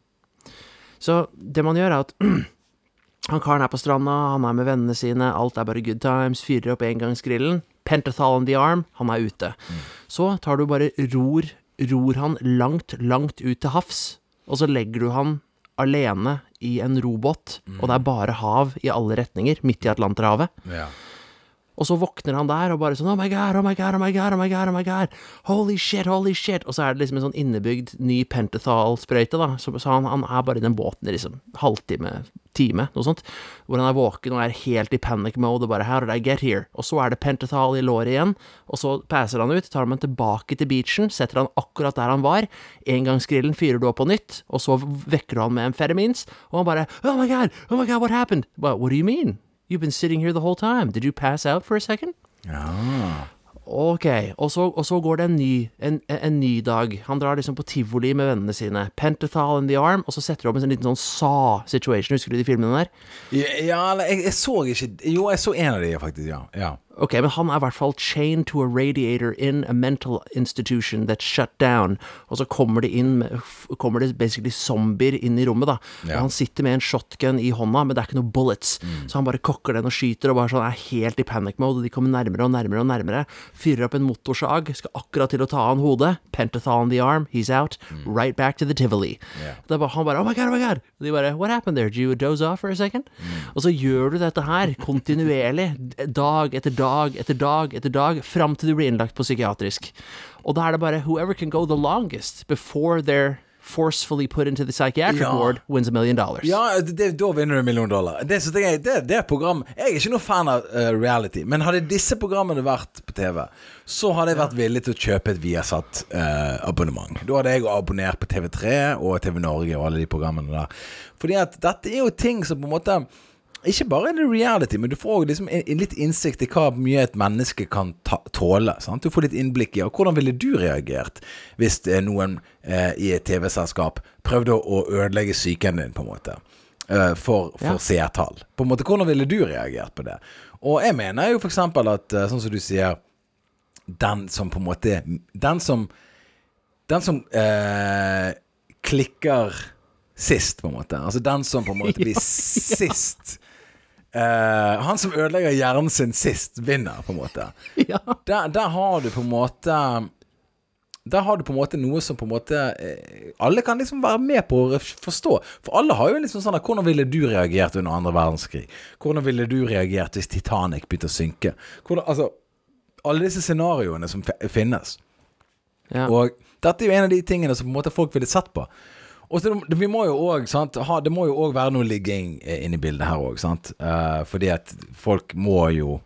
Så det man gjør, er at han karen er på stranda, han er med vennene sine, alt er bare good times, fyrer opp engangsgrillen. Pentathal on the arm, han er ute. Så tar du bare ror, ror han langt, langt ut til havs, og så legger du han alene i en robåt, og det er bare hav i alle retninger, midt i Atlanterhavet. ja. Og så våkner han der og bare sånn Oh my god, oh my god, oh my god, oh my god, oh my god. Holy shit, holy shit. Og så er det liksom en sånn innebygd ny pentothal-sprøyte, da. Så, så han, han er bare i den båten i liksom halvtime, time, noe sånt. Hvor han er våken og er helt i panic mode og bare How did I get here? Og så er det pentothal i låret igjen. Og så passer han ut, tar han tilbake til beachen, setter han akkurat der han var. Engangsgrillen fyrer du opp på nytt, og så vekker du han med amfetamines. Og han bare Oh my god, oh my god, what happened? But, what do you mean? You've been sitting here the whole time. Did you pass out for a second? ja. Ok, og så, og så går det en ny, en, en ny dag. Han drar liksom på tivoli med vennene sine. Pentothal in the arm, og så setter du opp en sånn liten sånn Saw-situation. Husker du de filmene der? Ja, jeg, jeg så ikke Jo, jeg så en av de, faktisk. Ja. ja. Ok, men han er i hvert fall chained to a radiator in a mental institution that's shut down. Og så kommer det inn kommer det basically zombier inn i rommet, da. Ja. Og han sitter med en shotgun i hånda, men det er ikke noe bullets. Så han bare kokker den og skyter, og bare sånn er helt i panic mode. Og de kommer nærmere og nærmere og nærmere. Fyrer opp en motorsag, skal akkurat til å ta han hodet. Pentathon on the arm, he's out. Right back to the Tivoli. Yeah. Det er bare, han bare Oh my god, oh my god! Og de bare What happened there? Did you doze off for a second? Og så gjør du dette her kontinuerlig. Dag etter dag etter dag etter dag. Fram til du blir innlagt på psykiatrisk. Og da er det bare Whoever can go the longest before they're forcefully put into the psychiatric Ja. ward wins a million dollars. Ja, det, da vinner du en million dollar. Det, jeg, det, det program Jeg er ikke noen fan av uh, reality, men hadde disse programmene vært på TV, så hadde jeg vært villig til å kjøpe et Viasat-abonnement. da hadde jeg abonnert på TV3 og TV Norge og alle de programmene der. Fordi at dette er jo ting som på en måte ikke bare er det reality, men du får liksom litt innsikt i hva mye et menneske kan ta, tåle. Sant? Du får litt innblikk i og hvordan ville du reagert hvis eh, noen eh, i et TV-selskap prøvde å, ødelegge psyken din, på en måte. eh, for for Ja. seertall. På en måte, Hvordan ville du reagert på det? Og jeg mener jo eksempel at, eh, sånn som du sier Den som på en måte Den som Den som eh, klikker sist, på en måte. Altså den som på en måte blir sist. Eh, han som ødelegger hjernen sin sist, vinner, på en måte. Ja. Der, der har du på en måte Der har du på en måte noe som på en måte eh, Alle kan liksom være med på å forstå. For alle har jo liksom sånn at Hvordan ville du reagert under andre verdenskrig? Hvordan ville du reagert hvis Titanic begynte å synke? Hvordan, altså Alle disse scenarioene som finnes. Ja. Og dette er jo en av de tingene som på en måte folk ville sett på. Og så det- vi må jo ha, Det må jo òg være noe ligging inni inne i bildet her òg, sant. Uh, fordi at folk må jo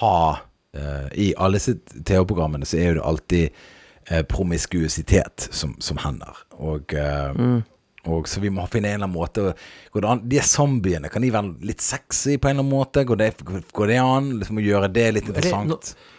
ha uh, I alle sitt TV-programmene så er jo det alltid uh, promiskuitet som, som hender. Og, mm. og så vi må finne en eller annen måte Går det an De zombiene, kan de være litt sexy på en eller annen måte? Går det, går det an liksom å gjøre det litt interessant? nå-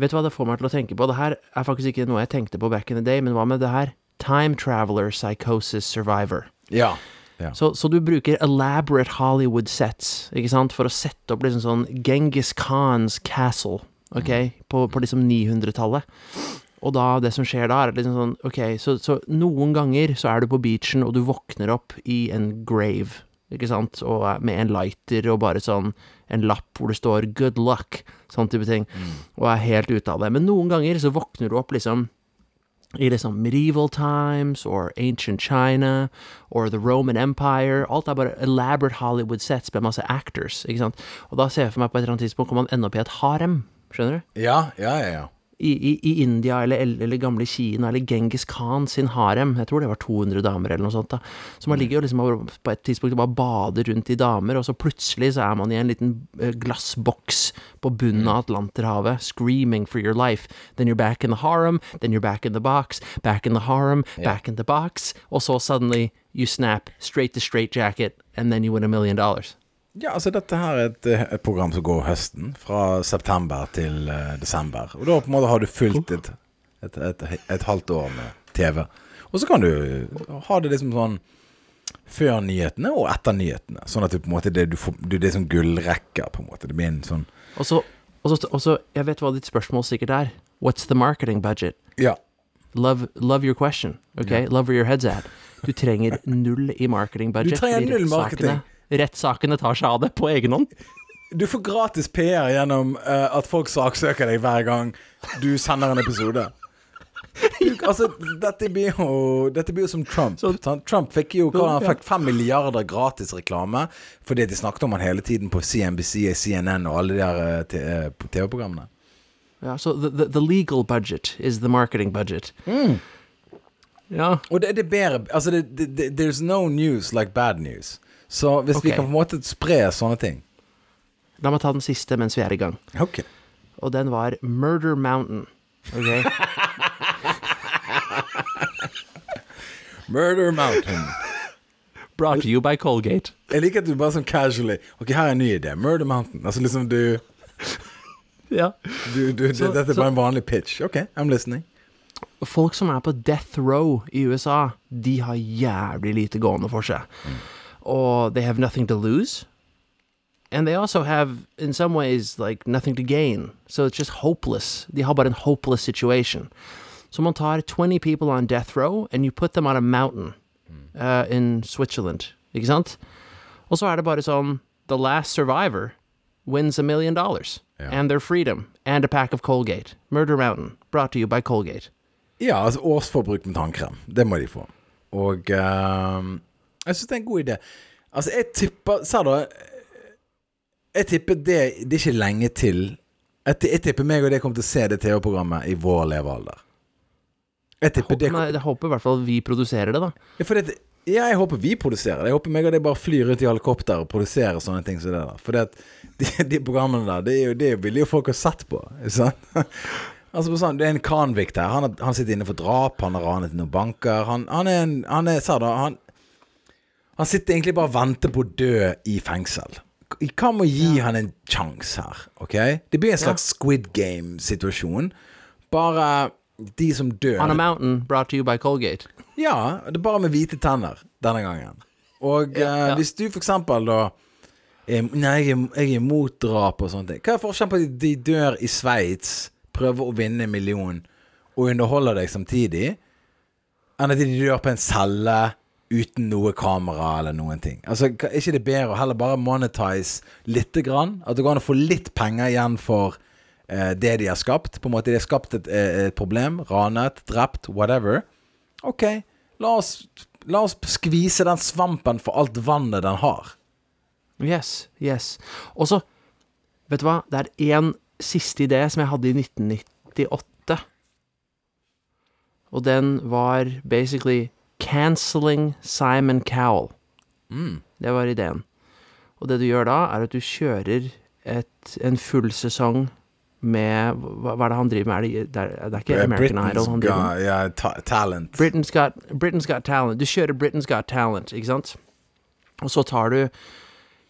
Vet du hva det får meg til å tenke på? Det her er faktisk ikke noe jeg tenkte på back in the day, men hva med det her? Time Traveler Psychosis Survivor. ja. ja. Så, så du bruker elaborate Hollywood sets, ikke sant, for å sette opp liksom sånn Genghis Khans castle, ok, på, på liksom 900-tallet. Og da, det som skjer da, er liksom sånn, ok, så, så noen ganger så er du på beachen, og du våkner opp i en grave, ikke sant, og er med en lighter og bare sånn en lapp hvor det står 'good luck', sånn type ting, og er helt ute av det. Men noen ganger så våkner du opp liksom liksom medieval times, or ancient China, or the Roman Empire. Alt er bare elaborate Hollywood sets med masse actors. ikke sant? Og da ser jeg for meg på et eller annet tidspunkt om man ender opp i et harem. Skjønner du? Ja, ja, ja. ja. I, i, i India eller, eller gamle Kina eller Genghis Khan sin harem. Jeg tror det var 200 damer eller noe sånt. da. Så man ligger jo liksom på et tidspunkt og bare bader rundt i damer, og så plutselig så er man i en liten eh, glassboks på bunnen av Atlanterhavet, screaming for your life. Then you're back in the harem, then you're back in the box, back in the harem, back in the box, og så suddenly you snap straight to straight jacket, and then you win a million dollars. Ja, altså dette her er et, eh, et program som går høsten, fra september til uh, desember. Og da på en måte har du fulgt et, et, et, halvt år med TV. Og så kan du ha det liksom sånn før nyhetene og etter nyhetene. Sånn at du på en måte det, du får, du, det er sånn gullrekker, på en måte. Det blir en sånn Og så, Jeg vet hva ditt spørsmål sikkert er. What's the marketing budget? Ja. Love, love your question, ok? Love where your head's at. Du trenger null i marketing budget. Du trenger null marketing. marketing. Rettssakene tar seg av det på egen hånd. Du får gratis PR gjennom uh, at folk saksøker deg hver gang du sender en episode. Du, altså, dette blir jo Dette blir jo som Trump. sant? Trump fikk jo hva, han fikk fem milliarder gratis reklame fordi de snakket om han hele tiden på CNBC, CNN og alle de der uh, eh, TV-programmene. Ja, så the, the, the legal budget is the marketing budget. Mm. Ja. Og det, det er bedre Altså, det, det, there's no news like bad news. Så hvis vi kan på en måte spre sånne ting La meg ta den siste mens vi er i gang. Ok. Og den var Murder Mountain. Ok? Murder Mountain. Brought to you by Colgate. Jeg liker at du bare sånn casually Ok, her er en ny idé. Murder Mountain. Altså liksom du Ja. Du, du, Så- dette er bare en vanlig pitch. Ok, I'm listening. Folk som er på death row i USA, de har jævlig lite gående for seg. Og they have nothing to lose. And they also have, in some ways, like nothing to gain. So it's just hopeless. The har bare en hopeless situation. Someone tied 20 people on death row, and you put them on a mountain uh, in Switzerland. Ikke sant? Og så er det bare sånn The last survivor wins a million dollars. And their freedom. And a pack of Colgate. Murder Mountain. Brought to you by Colgate. Ja, altså årsforbruk med tannkrem. Det må de få. Og ehm, jeg syns det er en god idé. Altså, jeg tipper Sa da Jeg tipper det Det er ikke lenge til Jeg, jeg tipper meg og det kommer til å se det TV-programmet i vår levealder. Jeg tipper det Men jeg håper i hvert fall vi produserer det, da. ja, for det, ja, jeg håper vi produserer det. Jeg håper meg og det bare flyr ut i helikopter og produserer sånne ting som det der. For de, de programmene der, det, er jo, det ville jo folk ha sett på. Sant? Altså på sånn, Det er en convict her. Han, han sitter inne for drap, han har ranet noen banker. Han, han er en Han er, sa da, han, han sitter egentlig bare og venter på å dø i fengsel. Hva med å gi han en sjanse her? Ok? Det blir en slags Squid Game-situasjon. Bare de som dør On a mountain brought to you by Colgate. ja, det er bare med hvite tenner denne gangen. Og Ja, ja. hvis du for eksempel da er, Nei, jeg er, jeg er imot drap og sånne ting. Hva er forskjellen på at de dør i Sveits, prøver å vinne en million og underholder deg samtidig, enn at de dør på en celle uten noe kamera eller noen ting? Altså, Er ikke det bedre å heller bare monetize lite grann? At det går an å få litt penger igjen for eh, det de har skapt? På en måte De har skapt et, eh, et problem. Ranet, drept, whatever. Ok, la oss, la oss skvise den svampen for alt vannet den har. Yes, yes. Og så, vet du hva, det er én siste idé som jeg hadde i 1998. Og den var basically canceling Simon Cowell. Det var ideen. Og det du gjør da, er at du kjører et, en full sesong med Hva, hva er det han driver med? Er det, det, er, det er ikke American Idol han driver med? Yeah, ta talent. Britain's got, Britain's got Talent. Du kjører Britain's Got Talent, ikke sant? Og så tar du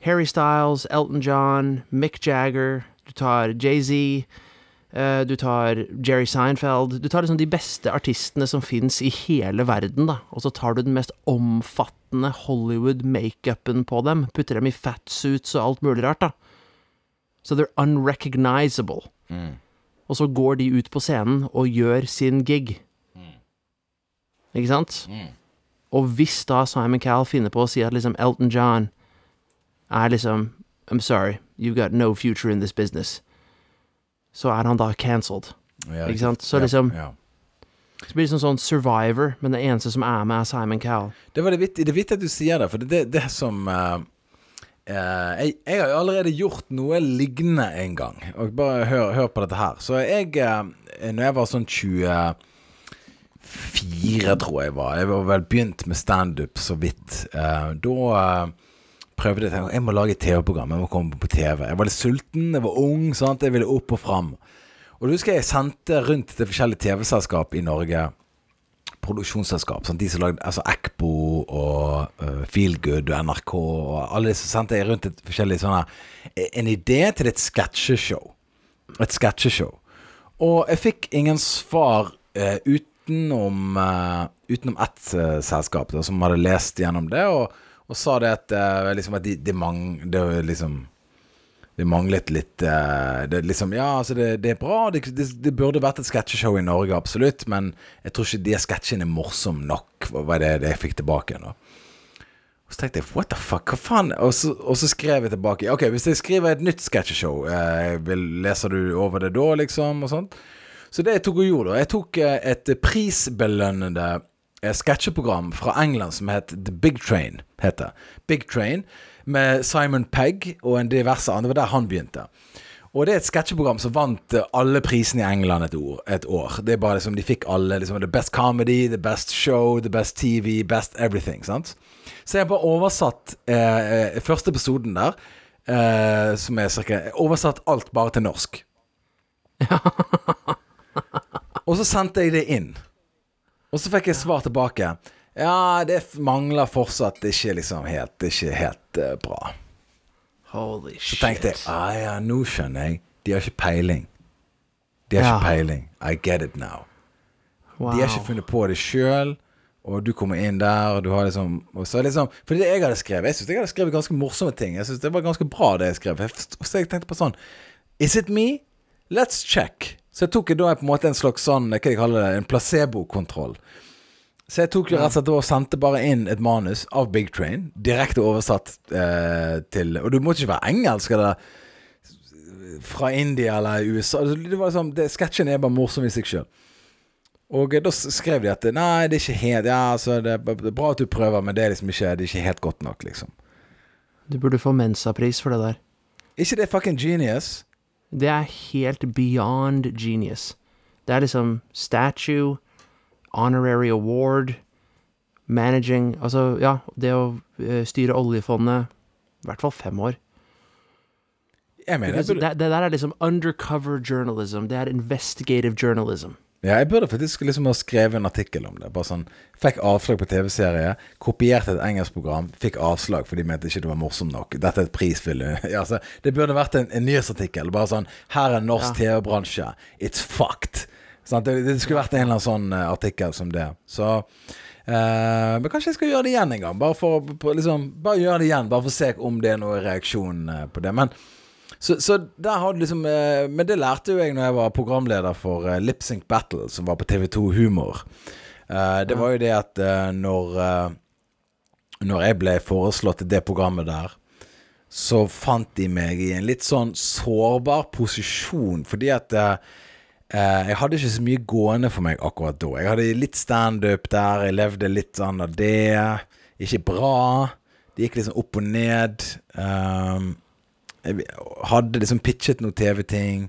Harry Styles, Elton John, Mick Jagger, du tar Jay-Z, du tar Jerry Seinfeld Du tar liksom de beste artistene som fins i hele verden, da. Og så tar du den mest omfattende Hollywood-makeupen på dem, putter dem i fatsuits og alt mulig rart, da. Så they're unrecognizable. Og så går de ut på scenen og gjør sin gig. Ikke sant? Og hvis da Simon Cowell finner på å si at liksom Elton John er liksom I'm sorry, you've got no future in this business. Så er han da cancelled. Ja, Ikke sant? Så liksom- ja. Så blir det sånn sånn Survivor, men det eneste som er med, er Simon Cowell. Det var det vittig, det vittig at du sier det, for det er det, som uh, uh, jeg, jeg har jo allerede gjort noe lignende en gang. Og bare hør, hør på dette her. Så jeg uh, Når jeg var sånn 24, tror jeg var Jeg var vel begynt med standup så vidt. da prøvde jeg Jeg må lage et TV-program. Jeg må komme på TV. Jeg var litt sulten, jeg var ung, sant? jeg ville opp og fram. Og du husker jeg sendte rundt til forskjellige TV-selskap i Norge produksjonsselskap. Sant? de som lagde altså Ekbo og uh, Feelgood og NRK og alle disse sendte jeg rundt et forskjellig sånne En idé til et sketsjeshow. Et sketsjeshow. Og jeg fikk ingen svar uh, utenom uh, Utenom ett uh, selskap da, som hadde lest gjennom det, og, og sa det at, uh, liksom at de, de mang, det liksom det manglet litt eh, det, liksom, Ja, altså, det, det er bra. Det, det, burde vært et sketsjeshow i Norge, absolutt. Men jeg tror ikke de sketsjene er morsomme nok, var det, det jeg fikk tilbake. nå Og så tenkte jeg what the fuck, hva faen? Og så, og så skrev jeg tilbake. Ok, hvis jeg skriver et nytt sketsjeshow, eh, leser du over det da, liksom? Og sånt. Så det jeg tok og gjorde, da Jeg tok eh, et prisbelønnende eh, sketsjeprogram fra England som het The Big Train. Heter. Big Train med Simon Pegg og en diverse andre. Det var der han begynte. Og det er et sketsjeprogram som vant eh, alle prisene i England et år. Et år. Det er bare liksom, De fikk alle liksom, The Best Comedy, The Best Show, The Best TV, Best Everything. sant? Så jeg har bare oversatt eh, eh, første episoden der, eh, som er cirka Oversatt alt bare til norsk. Og så sendte jeg det inn. Og så fikk jeg svar tilbake. Ja, det mangler fortsatt ikke liksom helt Det ikke helt uh, bra. Holy Så tenkte jeg ah, ja, nå skjønner jeg. De har ikke peiling. De har Ja. ikke peiling. I get it now. wow. De har ikke funnet på det sjøl. Og du kommer inn der, og du har liksom liksom For det jeg hadde skrevet Jeg syns jeg hadde skrevet ganske morsomme ting. Jeg synes det var ganske bra, det jeg skrev. Så jeg tenkte på sånn Is it me? Let's check. Så jeg tok da på en måte en slags sånn Hva de kaller det? En placebokontroll. Så jeg tok jo rett og slett og sendte bare inn et manus av Big Train, direkte oversatt eh, til Og du måtte ikke være engelsk eller fra India eller USA. Det var liksom, det, Sketsjen er bare morsom i seg sjøl. Og da skrev de at nei, det er ikke helt Ja, altså, det er bra at du prøver, men det er liksom ikke, det er ikke helt godt nok, liksom. Du burde få Mensa-pris for det der. ikke det fucking genius? Det er helt beyond genius. Det er liksom statue, honorary award, managing Altså, ja, det å eh, styre oljefondet I hvert fall fem år. Jeg mener det, det der er liksom undercover journalism. Det er investigative journalism. Ja, jeg burde faktisk liksom ha skrevet en artikkel om det. Bare sånn Fikk avslag på TV-serie, kopierte et engelsk program, fikk avslag fordi de mente ikke det var morsomt nok. Dette er et prisfylle. ja, altså, Det burde vært en, en nyhetsartikkel. Bare sånn Her er norsk TV-bransje. It's fucked. Sånn, Det, det skulle vært en eller annen sånn eh, artikkel som det. Så Uh, Men kanskje jeg skal gjøre det igjen en gang. Bare for liksom, Bare gjøre det igjen, bare for å se om det er noen reaksjon eh, på det. Men så, så der har du liksom eh, Men det lærte jo jeg når jeg var programleder for eh, Lipsync Battle, som var på TV2 Humor. Eh, det var jo det at når Når jeg ble foreslått til det programmet der, så fant de meg i en litt sånn sårbar posisjon, fordi at jeg hadde ikke så mye gående for meg akkurat da. Jeg hadde litt standup der, jeg levde litt sånn av det. Ikke bra. Det gikk liksom opp og ned. Um, hadde liksom pitchet noen TV-ting.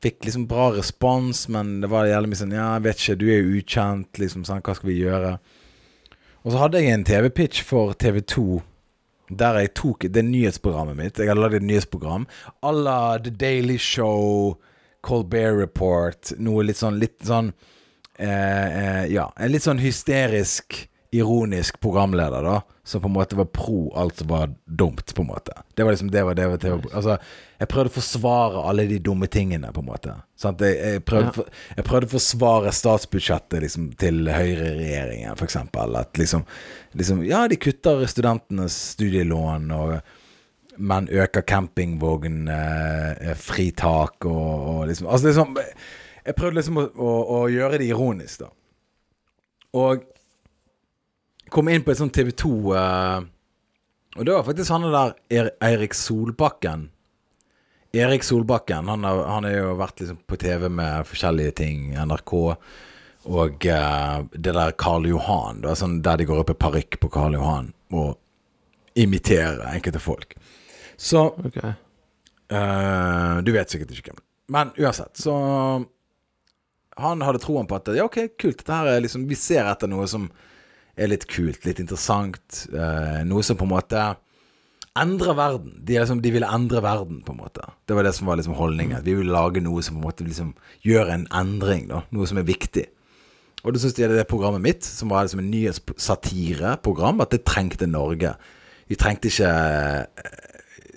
Fikk liksom bra respons, men det var jævlig mye sånn Ja, jeg vet ikke, du er jo ukjent, liksom. Sånn, hva skal vi gjøre? Og så hadde jeg en TV-pitch for TV2 der jeg tok Det nyhetsprogrammet mitt. Jeg hadde lagd et nyhetsprogram à la The Daily Show, Colbert Report. Noe litt sånn Litt sånn eh, eh, Ja, en litt sånn hysterisk, ironisk programleder, da. Som på en måte var pro alt som var dumt, på en måte. Det var liksom det var det var TV. Altså, jeg prøvde å forsvare alle de dumme tingene, på en måte. Sant? Jeg, jeg, prøvde, Ja. for, jeg prøvde å forsvare statsbudsjettet liksom, til høyreregjeringen, eksempel. At liksom, liksom Ja, de kutter studentenes studielån, og men øker campingvognfritak og, og liksom Altså liksom Jeg prøvde liksom å, å, å gjøre det ironisk, da. Og kom inn på et sånt TV 2 uh, Og det var faktisk han der Er- Eirik Solbakken. Erik Solbakken, han har, han har jo vært liksom på TV med forskjellige ting. NRK. Og uh, det der Karl Johan, Det var sånn der de går opp i parykk på Karl Johan og imiterer enkelte folk. Så Ok. uh, du vet sikkert ikke hvem. Men uansett, så Han hadde troen på at ja, ok, kult. Dette her er liksom Vi ser etter noe som er litt kult, litt interessant. eh, noe som på en måte endrer verden. De, liksom, de ville endre verden, på en måte. Det var det som var liksom holdningen. Vi ville lage noe som på en måte liksom gjør en endring, da. Noe som er viktig. Og da syns de det programmet mitt, som var liksom en nyhetssatireprogram, at det trengte Norge. Vi trengte ikke eh,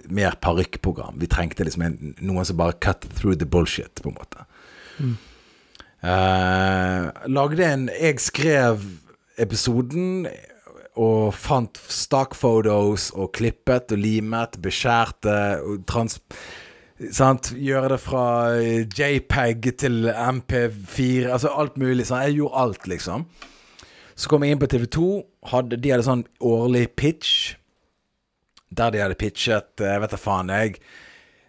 mer parykkprogram. Vi trengte liksom en, noen som bare cut through the bullshit, på en måte. Eh, lagde en Jeg skrev episoden og fant stock-photos og klippet og limet, beskjærte og trans... Sant? Gjøre det fra JPEG til MP4, altså alt mulig. Sant? Jeg gjorde alt, liksom. Så kom jeg inn på TV2. Hadde, de hadde sånn årlig pitch. Der de hadde pitchet Jeg vet da faen, jeg.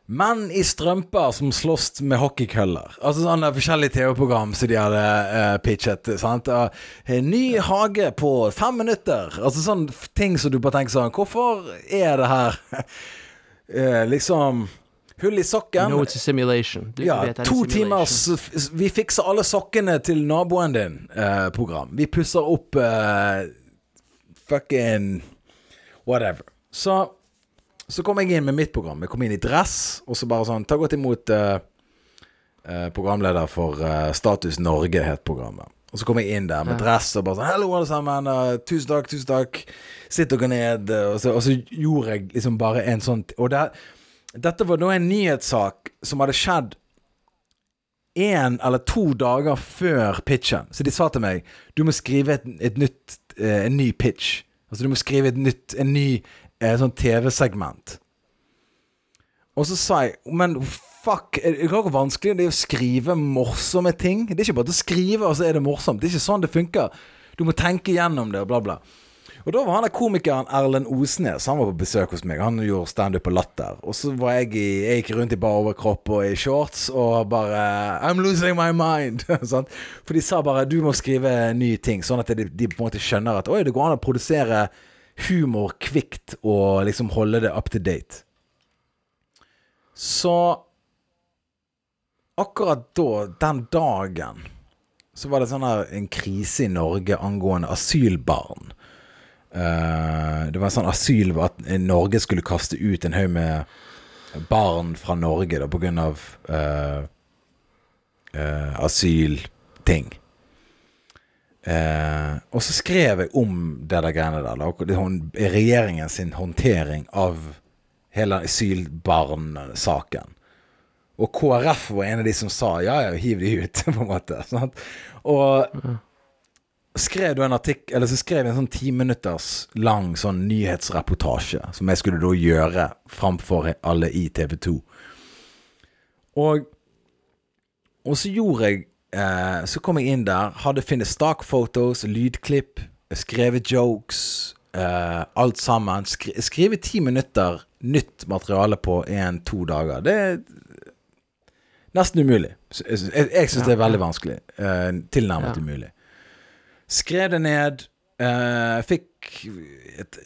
Menn i strømper som slåss med hockeykøller. Altså sånne forskjellige TV-program som de hadde uh, pitchet. Sant? Eh, ny hage på fem minutter. Altså sånne ting som du bare tenker sånn Hvorfor er det her uh, liksom Hull i sokken. No, it's a simulation. Du Ja, vet to timers Vi fikser alle sokkene til naboen din eh, program. Vi pusser opp eh, fucking whatever. Så så kom jeg inn med mitt program. Jeg kom inn i dress, og så bare sånn Ta godt imot eh, eh, programleder for eh, Status Norge, het programmet. Og så kom jeg inn der med dress og bare sånn Hallo, alle sammen. eh, tusen takk, tusen takk. Sitt dere ned. Og så, og så gjorde jeg liksom bare en sånn Og det, dette var nå en nyhetssak som hadde skjedd én eller to dager før pitchen. Så de sa til meg du må skrive et, et nytt, eh, en ny pitch. Altså du må skrive et nytt, en ny eh, sånn TV-segment. Og så sa jeg Men fuck, er det hvor vanskelig det er å skrive morsomme ting? Det er ikke bare å skrive, og så er det morsomt. Det er ikke sånn det funker. Du må tenke gjennom det, og bla, bla. Og da var han der komikeren Erlend Osnes. Han var på besøk hos meg. Han gjorde standup på Latter. Og så var jeg i Jeg gikk rundt i bar overkropp og i shorts og bare I'm losing my mind. sånn. For de sa bare du må skrive nye ting, sånn at de, de på en måte skjønner at oi, det går an å produsere humor kvikt og liksom holde det up to date. Så akkurat da, den dagen, så var det sånn her en krise i Norge angående asylbarn. Uh, det var en sånn asyl At Norge skulle kaste ut en haug med barn fra Norge da, på grunn av uh, uh, asylting. Og så skrev jeg om det der greiene der. Da, regjeringen sin håndtering av hele asylbarnsaken. Og KrF var en av de som sa ja, ja, hiv de ut, på en måte. Sant? Og skrev du en artikkel Eller så skrev jeg en sånn ti minutters lang sånn nyhetsreportasje som jeg skulle da gjøre framfor alle i TV 2. Og, og så gjorde jeg eh, Så kom jeg inn der, hadde funnet stock-photos, lydklipp, skrevet jokes, eh, alt sammen. Skri, skrive ti minutter nytt materiale på én-to dager. Det er nesten umulig. Jeg, jeg syns det er veldig vanskelig. Eh, tilnærmet ja. umulig. Skrev det ned. Uh, fikk et,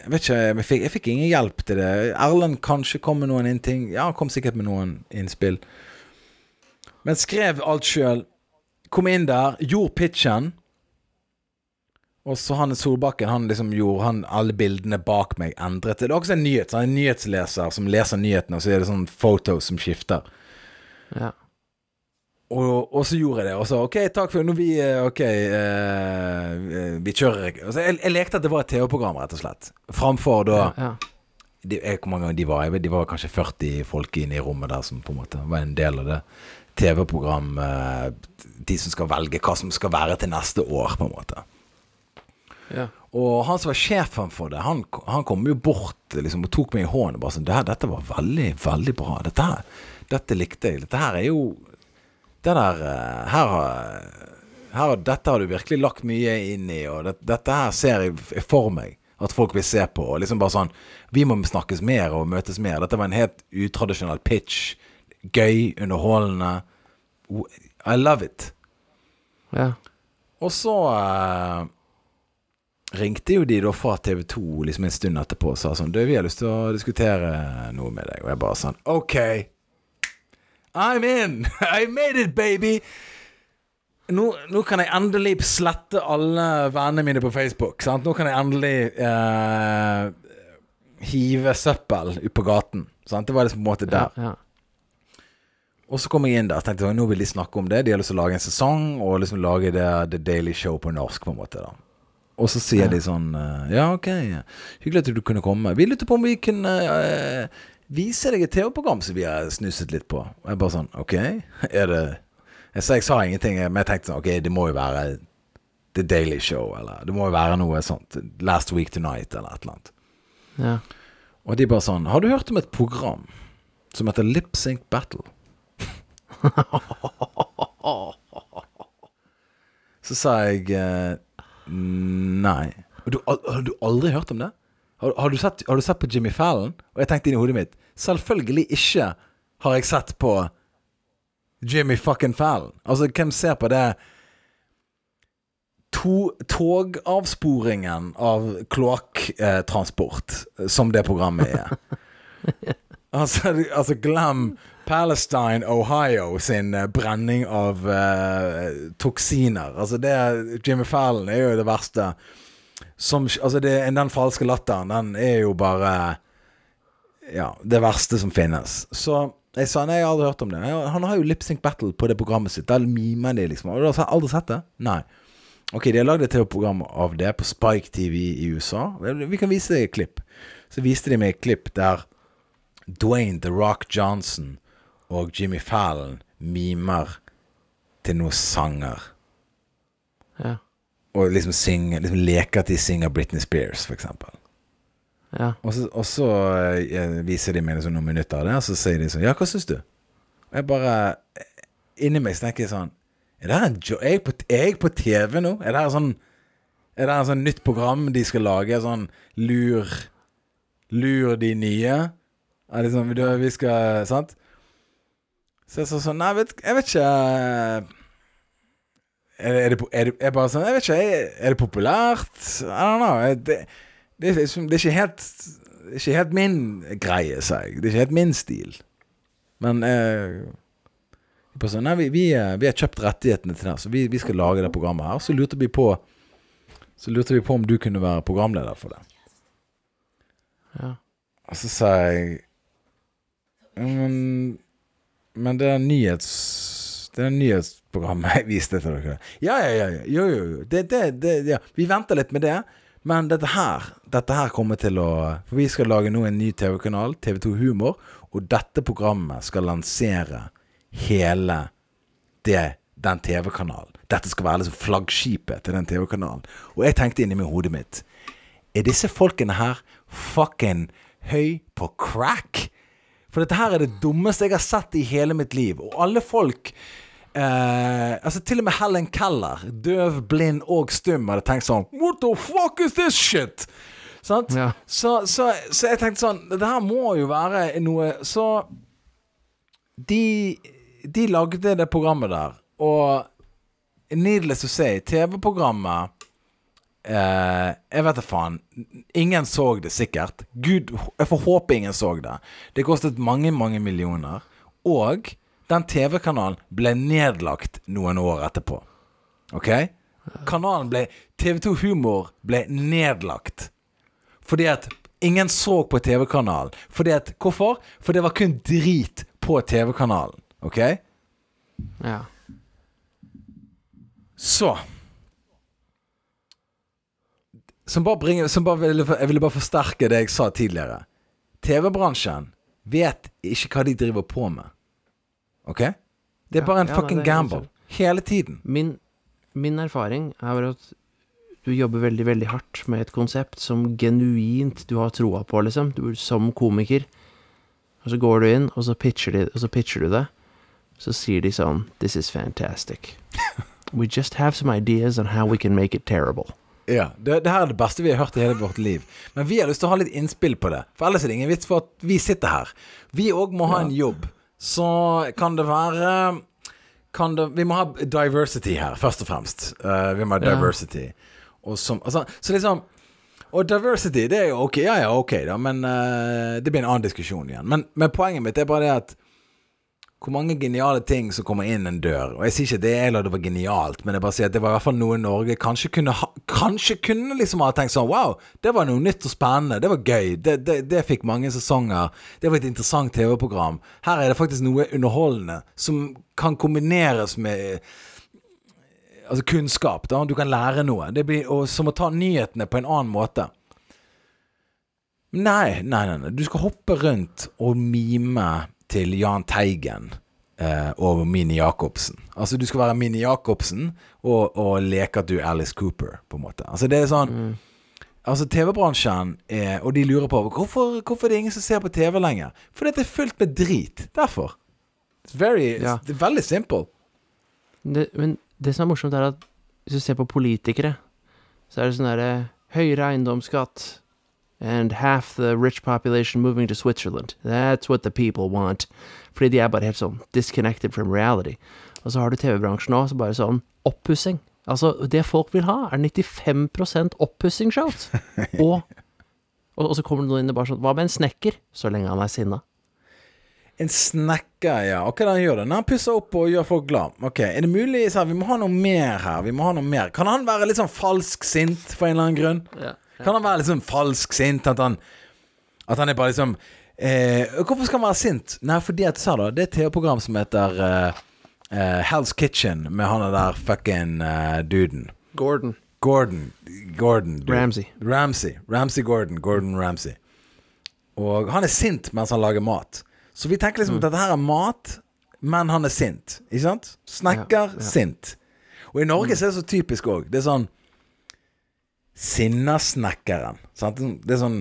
Jeg vet ikke, jeg fikk, jeg fikk, ingen hjelp til det. Erlend kanskje kom med noen innting. Ja, han kom sikkert med noen innspill. Men skrev alt sjøl. Kom inn der, gjorde pitchen. Og så han Solbakken han liksom gjorde han alle bildene bak meg endret. Det er også en nyhet. Så en nyhetsleser som leser nyhetene, og så er det sånn photos som skifter. Ja. Og, og, så gjorde jeg det. Og så OK, takk for Nå vi eh, OK, uh, vi kjører altså, jeg, jeg, lekte at det var et TV-program, rett og slett. Framfor da ja, ja. De, Hvor mange ganger de var? De var kanskje 40 folk inne i rommet der som på en måte var en del av det TV-program uh, De som skal velge hva som skal være til neste år, på en måte. Ja. Og han som var sjefen for det, han, han kom jo bort liksom, og tok meg i hånden og bare sånn Dette var veldig, veldig bra. Dette, her, dette likte jeg. Dette her er jo det der eh, her, her, Dette har du virkelig lagt mye inn i, og det, dette her ser jeg for meg at folk vil se på. Og liksom bare sånn Vi må snakkes mer og møtes mer. Dette var en helt utradisjonell pitch. Gøy, underholdende. I love it. Ja. Og så eh, ringte jo de da fra TV 2 liksom en stund etterpå og sa sånn Du, vi har lyst til å diskutere noe med deg. Og jeg bare sånn OK. I'm in! I made it, baby! Nå, nå, kan jeg endelig slette alle vennene mine på Facebook. Sant? Nå kan jeg endelig eh, hive søppel ut på gaten. Sant? Det var liksom på en måte der. Ja, ja. Og så kom jeg inn der og tenkte nå vil de snakke om det. De har lyst til å lage en sesong og liksom lage det The Daily Show på norsk. på en måte da Og så sier ja. de sånn eh, Ja, ok, hyggelig at du kunne komme. Vi lurte på om vi kunne uh, vise deg et TV-program som vi har snuset litt på. Og jeg bare sånn OK, er det jeg, sa, jeg sa ingenting, men jeg tenkte sånn OK, det må jo være The Daily Show, eller det må jo være noe sånt. Last Week Tonight, eller et eller annet. Ja. Og de bare sånn Har du hørt om et program som heter Lip Sync Battle? så sa jeg eh, nei. Du, har du aldri hørt om det? Har, har, du sett, har, du sett, på Jimmy Fallon? Og jeg tenkte inn i hodet mitt Selvfølgelig ikke har jeg sett på Jimmy fucking Fallon. Altså, hvem ser på det to, togavsporingen av kloakktransport eh, som det programmet er? altså, altså, glem Palestine, Ohio sin uh, brenning av uh, toksiner. Altså, det Jimmy Fallon er jo det verste som Altså, det, den falske latteren, den er jo bare Ja, det verste som finnes. Så jeg sa nei, jeg har aldri hørt om det. Han har jo Lip Sync Battle på det programmet sitt. Der mimer de, liksom. Har du aldri sett det? Nei. Ok, de har lagd et TV-program av det på Spike TV i USA. Vi kan vise deg et klipp. Så viste de meg et klipp der Dwayne The Rock Johnson og Jimmy Fallon mimer til noen sanger. Ja. Og liksom synger liksom leker at de synger Britney Spears, for eksempel. Ja. Og så, og så eh, viser de meg liksom noen minutter av det, og så sier de sånn Ja, hva syns du? Og jeg bare Inni meg så tenker jeg sånn Er, det her en jo er, jeg på, er jeg på TV nå? Er det her sånn Er det her sånn nytt program de skal lage? Sånn lur Lur de nye? Er det sånn Vi skal Sant? Så jeg sa sånn Nei, vet, jeg vet ikke er det, er, det, er, det, er bare sånn Jeg vet ikke. Er, det populært? I don't know. Det, det, er liksom- det er ikke helt Det ikke helt min greie, sa jeg. Det er ikke helt min stil. Men eh, sånn, nei, vi, vi, eh, vi har kjøpt rettighetene til det, så vi, vi skal lage det programmet her. Så lurte vi på Så lurte vi på om du kunne være programleder for det. ja. Og så sa jeg Men, men det er nyhets... Det er nyhetsprogrammet jeg viste til dere. Ja, ja, ja. Jo, jo, jo. Det, det, det, ja. Vi venter litt med det. Men dette her Dette her kommer til å For vi skal lage nå en ny TV-kanal, TV2 Humor. Og dette programmet skal lansere hele det, den TV-kanalen. Dette skal være liksom flaggskipet til den TV-kanalen. Og jeg tenkte inni hodet mitt Er disse folkene her fucking høy på crack? For dette her er det dummeste jeg har sett i hele mitt liv. Og alle folk eh, Altså Til og med Helen Keller, døv, blind og stum, hadde tenkt sånn What the fuck is this shit? Sant? Ja. Så, så, så jeg tenkte sånn Det her må jo være noe Så de, de lagde det programmet der, og needless to say, TV-programmet Eh, jeg vet da faen. Ingen så det sikkert. Gud, jeg får håpe ingen så det. Det kostet mange, mange millioner. Og den TV-kanalen ble nedlagt noen år etterpå. OK? Kanalen ble TV2 Humor ble nedlagt. Fordi at ingen så på TV-kanalen. Fordi at Hvorfor? For det var kun drit på TV-kanalen. OK? ja. Så Som bare bringer som bare ville, Jeg ville bare forsterke det jeg sa tidligere. TV-bransjen vet ikke hva de driver på med. OK? Det er bare en ja, fucking nei, det er gamble. Hele tiden. Min, min erfaring er at du jobber veldig, veldig hardt med et konsept som genuint du har troa på, liksom. Du, som komiker. Og så går du inn, og så pitcher, de, og så pitcher du det. Så sier de sånn This is fantastic. We just have some ideas on how we can make it terrible. Ja, det, det her er det beste vi har hørt i hele vårt liv. Men vi har lyst til å ha litt innspill på det. For ellers er det ingen vits for at vi sitter her. Vi òg må ha en jobb. Så kan det være kan det, Vi må ha diversity her, først og fremst. Uh, vi må ha diversity. Og som, altså, så liksom Og diversity, det er jo ok, ja ja, ok, da, men uh, det blir en annen diskusjon igjen. Men, men poenget mitt er bare det at hvor mange geniale ting som kommer inn en dør. Og jeg sier ikke det eller det var genialt, men jeg bare sier at det var i hvert fall noe Norge kanskje kunne ha, Kanskje kunne liksom ha tenkt sånn Wow, det var noe nytt og spennende. Det var gøy. Det, det, det fikk mange sesonger. Det var et interessant TV-program. Her er det faktisk noe underholdende som kan kombineres med Altså kunnskap. da Du kan lære noe. Det blir som å ta nyhetene på en annen måte. Nei, nei, nei, nei. Du skal hoppe rundt og mime til Jahn Teigen eh, og Mini Jacobsen. Altså, du skal være Mini Jacobsen og, og leke at du er Alice Cooper, på en måte. Altså, det er sånn Altså, TV-bransjen Og de lurer på hvorfor, hvorfor er det ingen som ser på TV lenger. Fordi det er fullt med drit. Derfor. It's very, Ja. Det er veldig simple. Det, men det som er morsomt, er at hvis du ser på politikere, så er det sånn derre høyere eiendomsskatt and half the rich population moving to Switzerland. That's what the people want. Fordi de er bare helt sånn disconnected from reality. Og så har du TV-bransjen òg, så bare sånn oppussing. Altså, det folk vil ha, er 95 oppussingsshows. og, og, så kommer det noen inn og bare sånn Hva med en snekker? Så lenge han er sinna. En snekker, ja. Og hva er det han gjør? Når han pusser opp og gjør folk glad. Ok, Er det mulig så Vi må ha noe mer her. Vi må ha noe mer Kan han være litt sånn falsk sint for en eller annen grunn? Ja. Kan han være sånn falsk sint? At han At han er bare liksom eh, Hvorfor skal han være sint? Nei, fordi at sa da Det er et TV-program som heter eh, eh, Hell's Kitchen, med han der fucking eh, duden. Gordon. Gordon. Gordon dude. Ramsay. Ramsay. Ramsay Gordon. Gordon Ramsay. Og han er sint mens han lager mat. Så vi tenker liksom at dette her er mat. men han er sint. Ikke sant? Snekker, Ja, ja. sint. Og i Norge så er det så typisk òg. Det er sånn Sinnasnekkeren. Sant? Det er sånn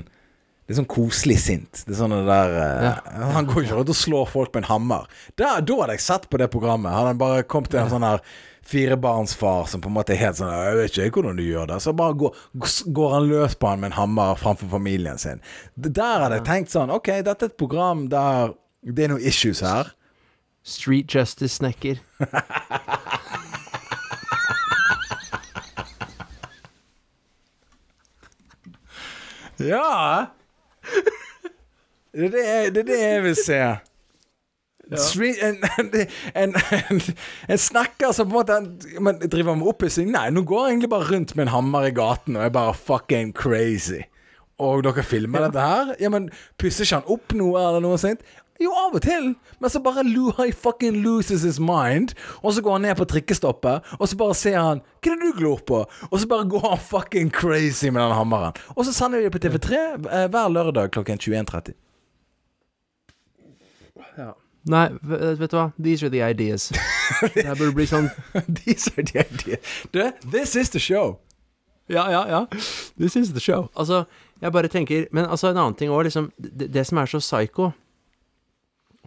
det er sånn koselig sint. Det er sånn det der eh, Han går ikke rundt og slår folk med en hammer. Da, da hadde jeg sett på det programmet. Hadde han bare kommet til en sånn her firebarnsfar som på en måte er helt sånn 'Jeg vet ikke hvordan du gjør det.' Så bare går, går han løs på han med en hammer framfor familien sin. Der hadde jeg tenkt sånn OK, dette er et program der det er noen issues her. Street Justice-snekker. Ja! Det er det, jeg- det, er det jeg vil se. Street, en, en, en, en, snakker som på en måte men, driver med oppussing. Nei, nå går jeg egentlig bare rundt med en hammer i gaten og er bare fucking crazy. Og dere filmer dette her? Ja, men Pusser ikke han opp noe eller noe sånt? Jo, av og til. Men så bare lo, he fucking loses his mind. Og så går han ned på trikkestoppet, og så bare ser han Hva er det du glor på? Og så bare går han fucking crazy med den hammeren. Og så sender vi det på TV3 eh, hver lørdag klokken 21.30. Nei, v- vet du hva? These are the ideas. Det her burde bli sånn These are the ideas. Du, this is the show. Ja, ja, ja. This is the show. Altså, jeg bare tenker Men altså, en annen ting òg, liksom det, det som er så psycho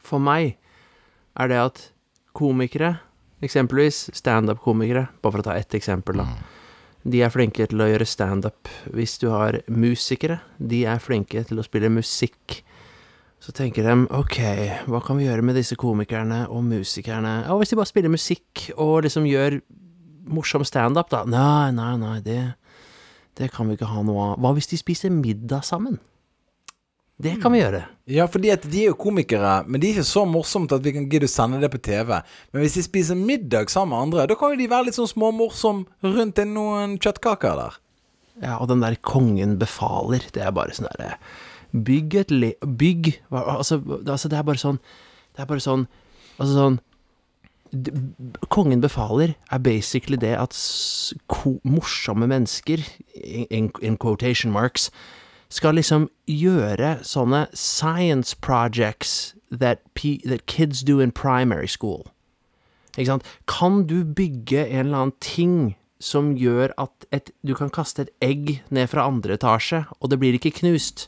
for meg, er det at komikere, eksempelvis standup-komikere, bare for å ta ett eksempel, da. De er flinke til å gjøre standup. Hvis du har musikere, de er flinke til å spille musikk. Så tenker de ok, hva kan vi gjøre med disse komikerne og musikerne? Og hvis de bare spiller musikk og liksom gjør morsom standup, da? Nei, nei, nei, det, det kan vi ikke ha noe av. Hva hvis de spiser middag sammen? Det kan vi gjøre. Ja, fordi at de er jo komikere, men de er ikke så morsomt at vi kan gidde å sende det på TV. Men hvis de spiser middag sammen med andre, da kan jo de være litt sånn småmorsom rundt en- noen kjøttkaker der. Ja, og den der kongen befaler, det er bare sånn derre Bygg et le... Bygg altså, altså, det er bare sånn Det er bare sånn Altså sånn Kongen befaler er basically det at morsomme mennesker, in, in quotation marks, skal liksom gjøre sånne science projects that, that kids do in primary school. Ikke sant? Kan du bygge en eller annen ting som gjør at et, du kan kaste et egg ned fra andre etasje, og det blir ikke knust?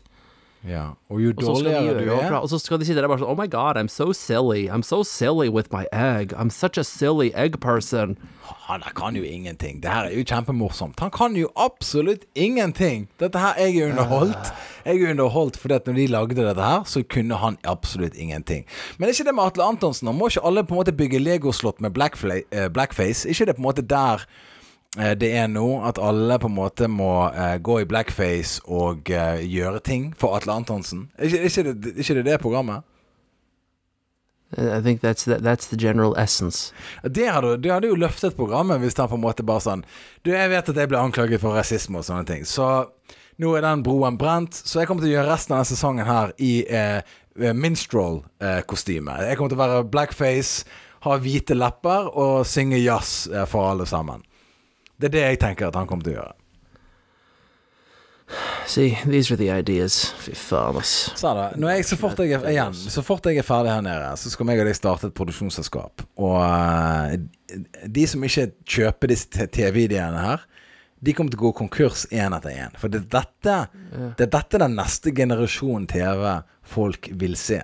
Ja, Og jo dårligere du er og så skal de sitte der bare sånn Oh my god, I'm so silly. I'm so silly with my egg. I'm such a silly egg person. Han der kan jo ingenting. Det her er jo kjempemorsomt. Han kan jo absolutt ingenting. Dette her er underholdt. Jeg er underholdt fordi at når de lagde dette her, så kunne han absolutt ingenting. Men er ikke det med Atle Antonsen? Han må ikke alle på en måte bygge legoslott med eh, blackface? Er ikke det på en måte der det er nå? At alle på en måte må uh, gå i blackface og uh, gjøre ting for Atle Antonsen? Er ikke, ikke, det, ikke det det programmet? I think that's the, that's the general essence. Det hadde, det hadde jo løftet programmet hvis han på en måte bare sånn Du, jeg vet at jeg ble anklaget for rasisme og sånne ting, så nå er den broen brent, så jeg kommer til å gjøre resten av denne sesongen her i eh, minstrel-kostyme. jeg kommer til å være blackface, ha hvite lepper og synge jazz eh, for alle sammen. Det er det jeg tenker at han kommer til å gjøre. See, these are the ideas. Fy faen, ass. Sa det. Når jeg, så, fort jeg er, igjen, så fort jeg er ferdig her nede, så skal meg og deg starte et produksjonsselskap. Og uh, de som ikke kjøper disse TV-ideene her, de kommer til å gå konkurs én etter én. For det er dette Det er dette den neste generasjon TV-folk vil se.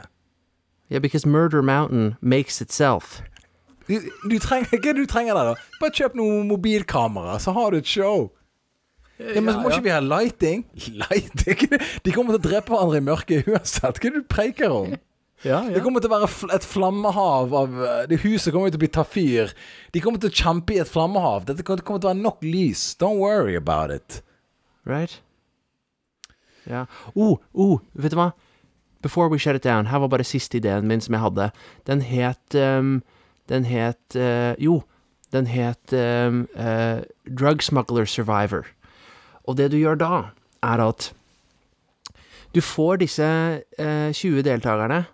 Yeah, because Murder Mountain makes itself. Du, du trenger ikke du trenger det, da. Bare kjøp noen mobilkamera, så har du et show. Ja, men ja, må ikke vi ha lighting? Lighting? De kommer til å drepe hverandre i mørket uansett. Hva er det du preiker om? Ja, Det kommer til å være et flammehav av eh, Det huset kommer til å bli tatt fyr. De kommer til å kjempe i et flammehav. Dette kommer det kommer til å være nok lys. Don't worry about it. Right? Ja. Oh, oh, vet du hva? Before we shut it down, her var bare siste ideen min som jeg hadde. Den het ehm, Den het eh, Jo, den het ehm, eh, Drug Smuggler Survivor. Og det du gjør da, er at du får disse eh, 20 deltakerne.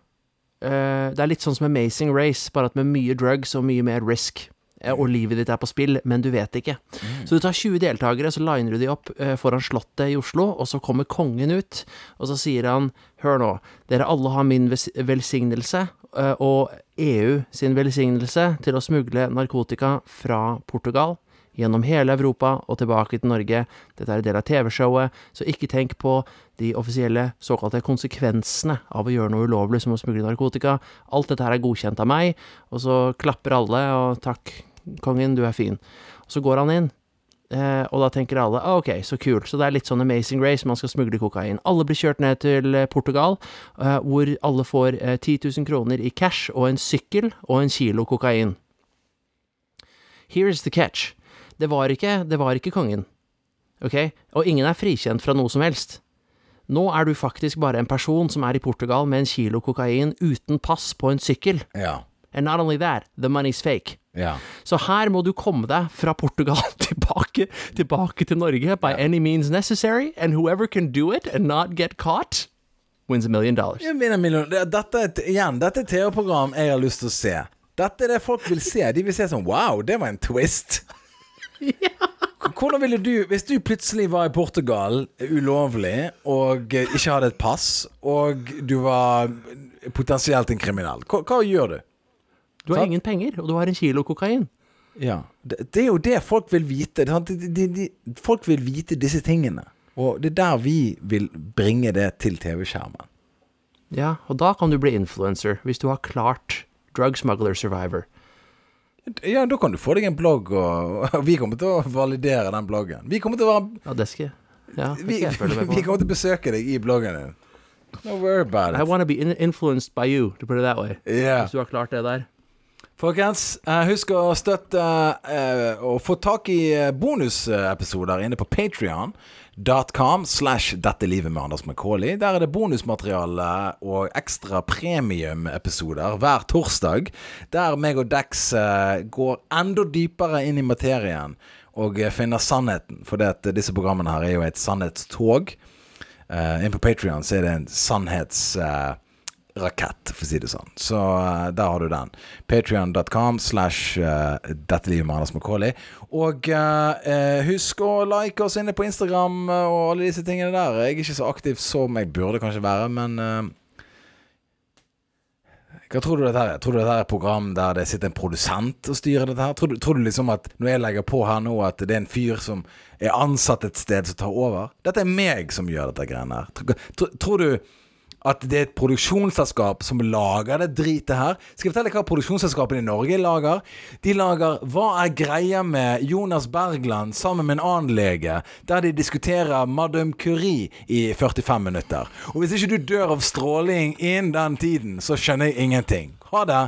Eh, det er litt sånn som Amazing Race, bare at med mye drugs og mye mer risk. Eh, og livet ditt er på spill, men du vet ikke. Så du tar 20 deltakere, så liner du de opp eh, foran Slottet i Oslo, og så kommer kongen ut, og så sier han Hør nå, dere alle har min velsignelse, eh, og EU sin velsignelse til å smugle narkotika fra Portugal gjennom hele Europa og tilbake til Norge. Dette er en del av TV-showet, så ikke tenk på de offisielle såkalte konsekvensene av å gjøre noe ulovlig som å smugle narkotika. Alt dette her er godkjent av meg, og så klapper alle, og takk, kongen, du er fin. Og så går han inn, eh, og da tenker alle ah, ok, så kult. Så det er litt sånn Amazing Race, man skal smugle kokain. Alle blir kjørt ned til eh, Portugal, eh, hvor alle får eh, 10 000 kroner i cash og en sykkel og en kilo kokain. Here's the catch. Det var ikke, det var ikke kongen. Ok? Og ingen er frikjent fra noe som helst. Nå er du faktisk bare en person som er i Portugal med en kilo kokain uten pass på en sykkel. Ja. And not only that, the money's fake. Ja. Så her må du komme deg fra Portugal tilbake, tilbake til Norge by any means necessary, and whoever can do it and not get caught, wins a million dollars. Milo, det- dette, er igjen, dette er TV-program jeg har lyst til å se. Dette er det folk vil se. De vil se sånn Wow, det var en twist. ja. Hvordan ville du, hvis du plutselig var i Portugal ulovlig og ikke hadde et pass, og du var potensielt en kriminell, hva, hva gjør du? Du har Sant. ingen penger, og du har en kilo kokain. Ja. Det, det er jo det folk vil vite. De, de, de, folk vil vite disse tingene. Og det er der vi vil bringe det til TV-skjermen. Ja, og da kan du bli influencer, hvis du har klart Drug Smuggler Survivor. Ja, da kan du få deg en blogg, og, og vi kommer til å validere den bloggen. Vi kommer til å være Ja, det skal ja, det vi, jeg følge med vi kommer til å besøke deg i bloggen din. No worry about I it. want to be influenced by you, to put it that way. Yeah. Hvis du har klart det der. Folkens, eh, husk å støtte eh, og få tak i eh, bonusepisoder inne på Patreon.com slash Dette livet med Anders McCauley. Der er det bonusmateriale og ekstra premiumepisoder hver torsdag. Der meg og Dex går enda dypere inn i materien og finner sannheten. For disse programmene her er jo et sannhetstog. Inn på Patrion er det en sannhetsrakett, for å si det sånn. Så eh, der har du den. Patrion.com slash eh, Dette livet med Anders McCauley. Og eh, eh, husk å like oss inne på Instagram og alle disse tingene der. Jeg er ikke så aktiv som jeg burde kanskje være, men eh, hva tror du dette her er? Tror du dette er et program der det sitter en produsent og styrer dette her? Tror du, tror du liksom at når jeg legger på her nå, at det er en fyr som er ansatt et sted som tar over? Dette er meg som gjør dette greiene her. Tror, tror, tror du at det er et produksjonsselskap som lager det dritet her? Skal jeg fortelle hva produksjonsselskapene i Norge lager? De lager Hva er greia med Jonas Bergland sammen med en annen lege, der de diskuterer Madame Curie i 45 minutter? Og hvis ikke du dør av stråling innen den tiden, så skjønner jeg ingenting. Ha det!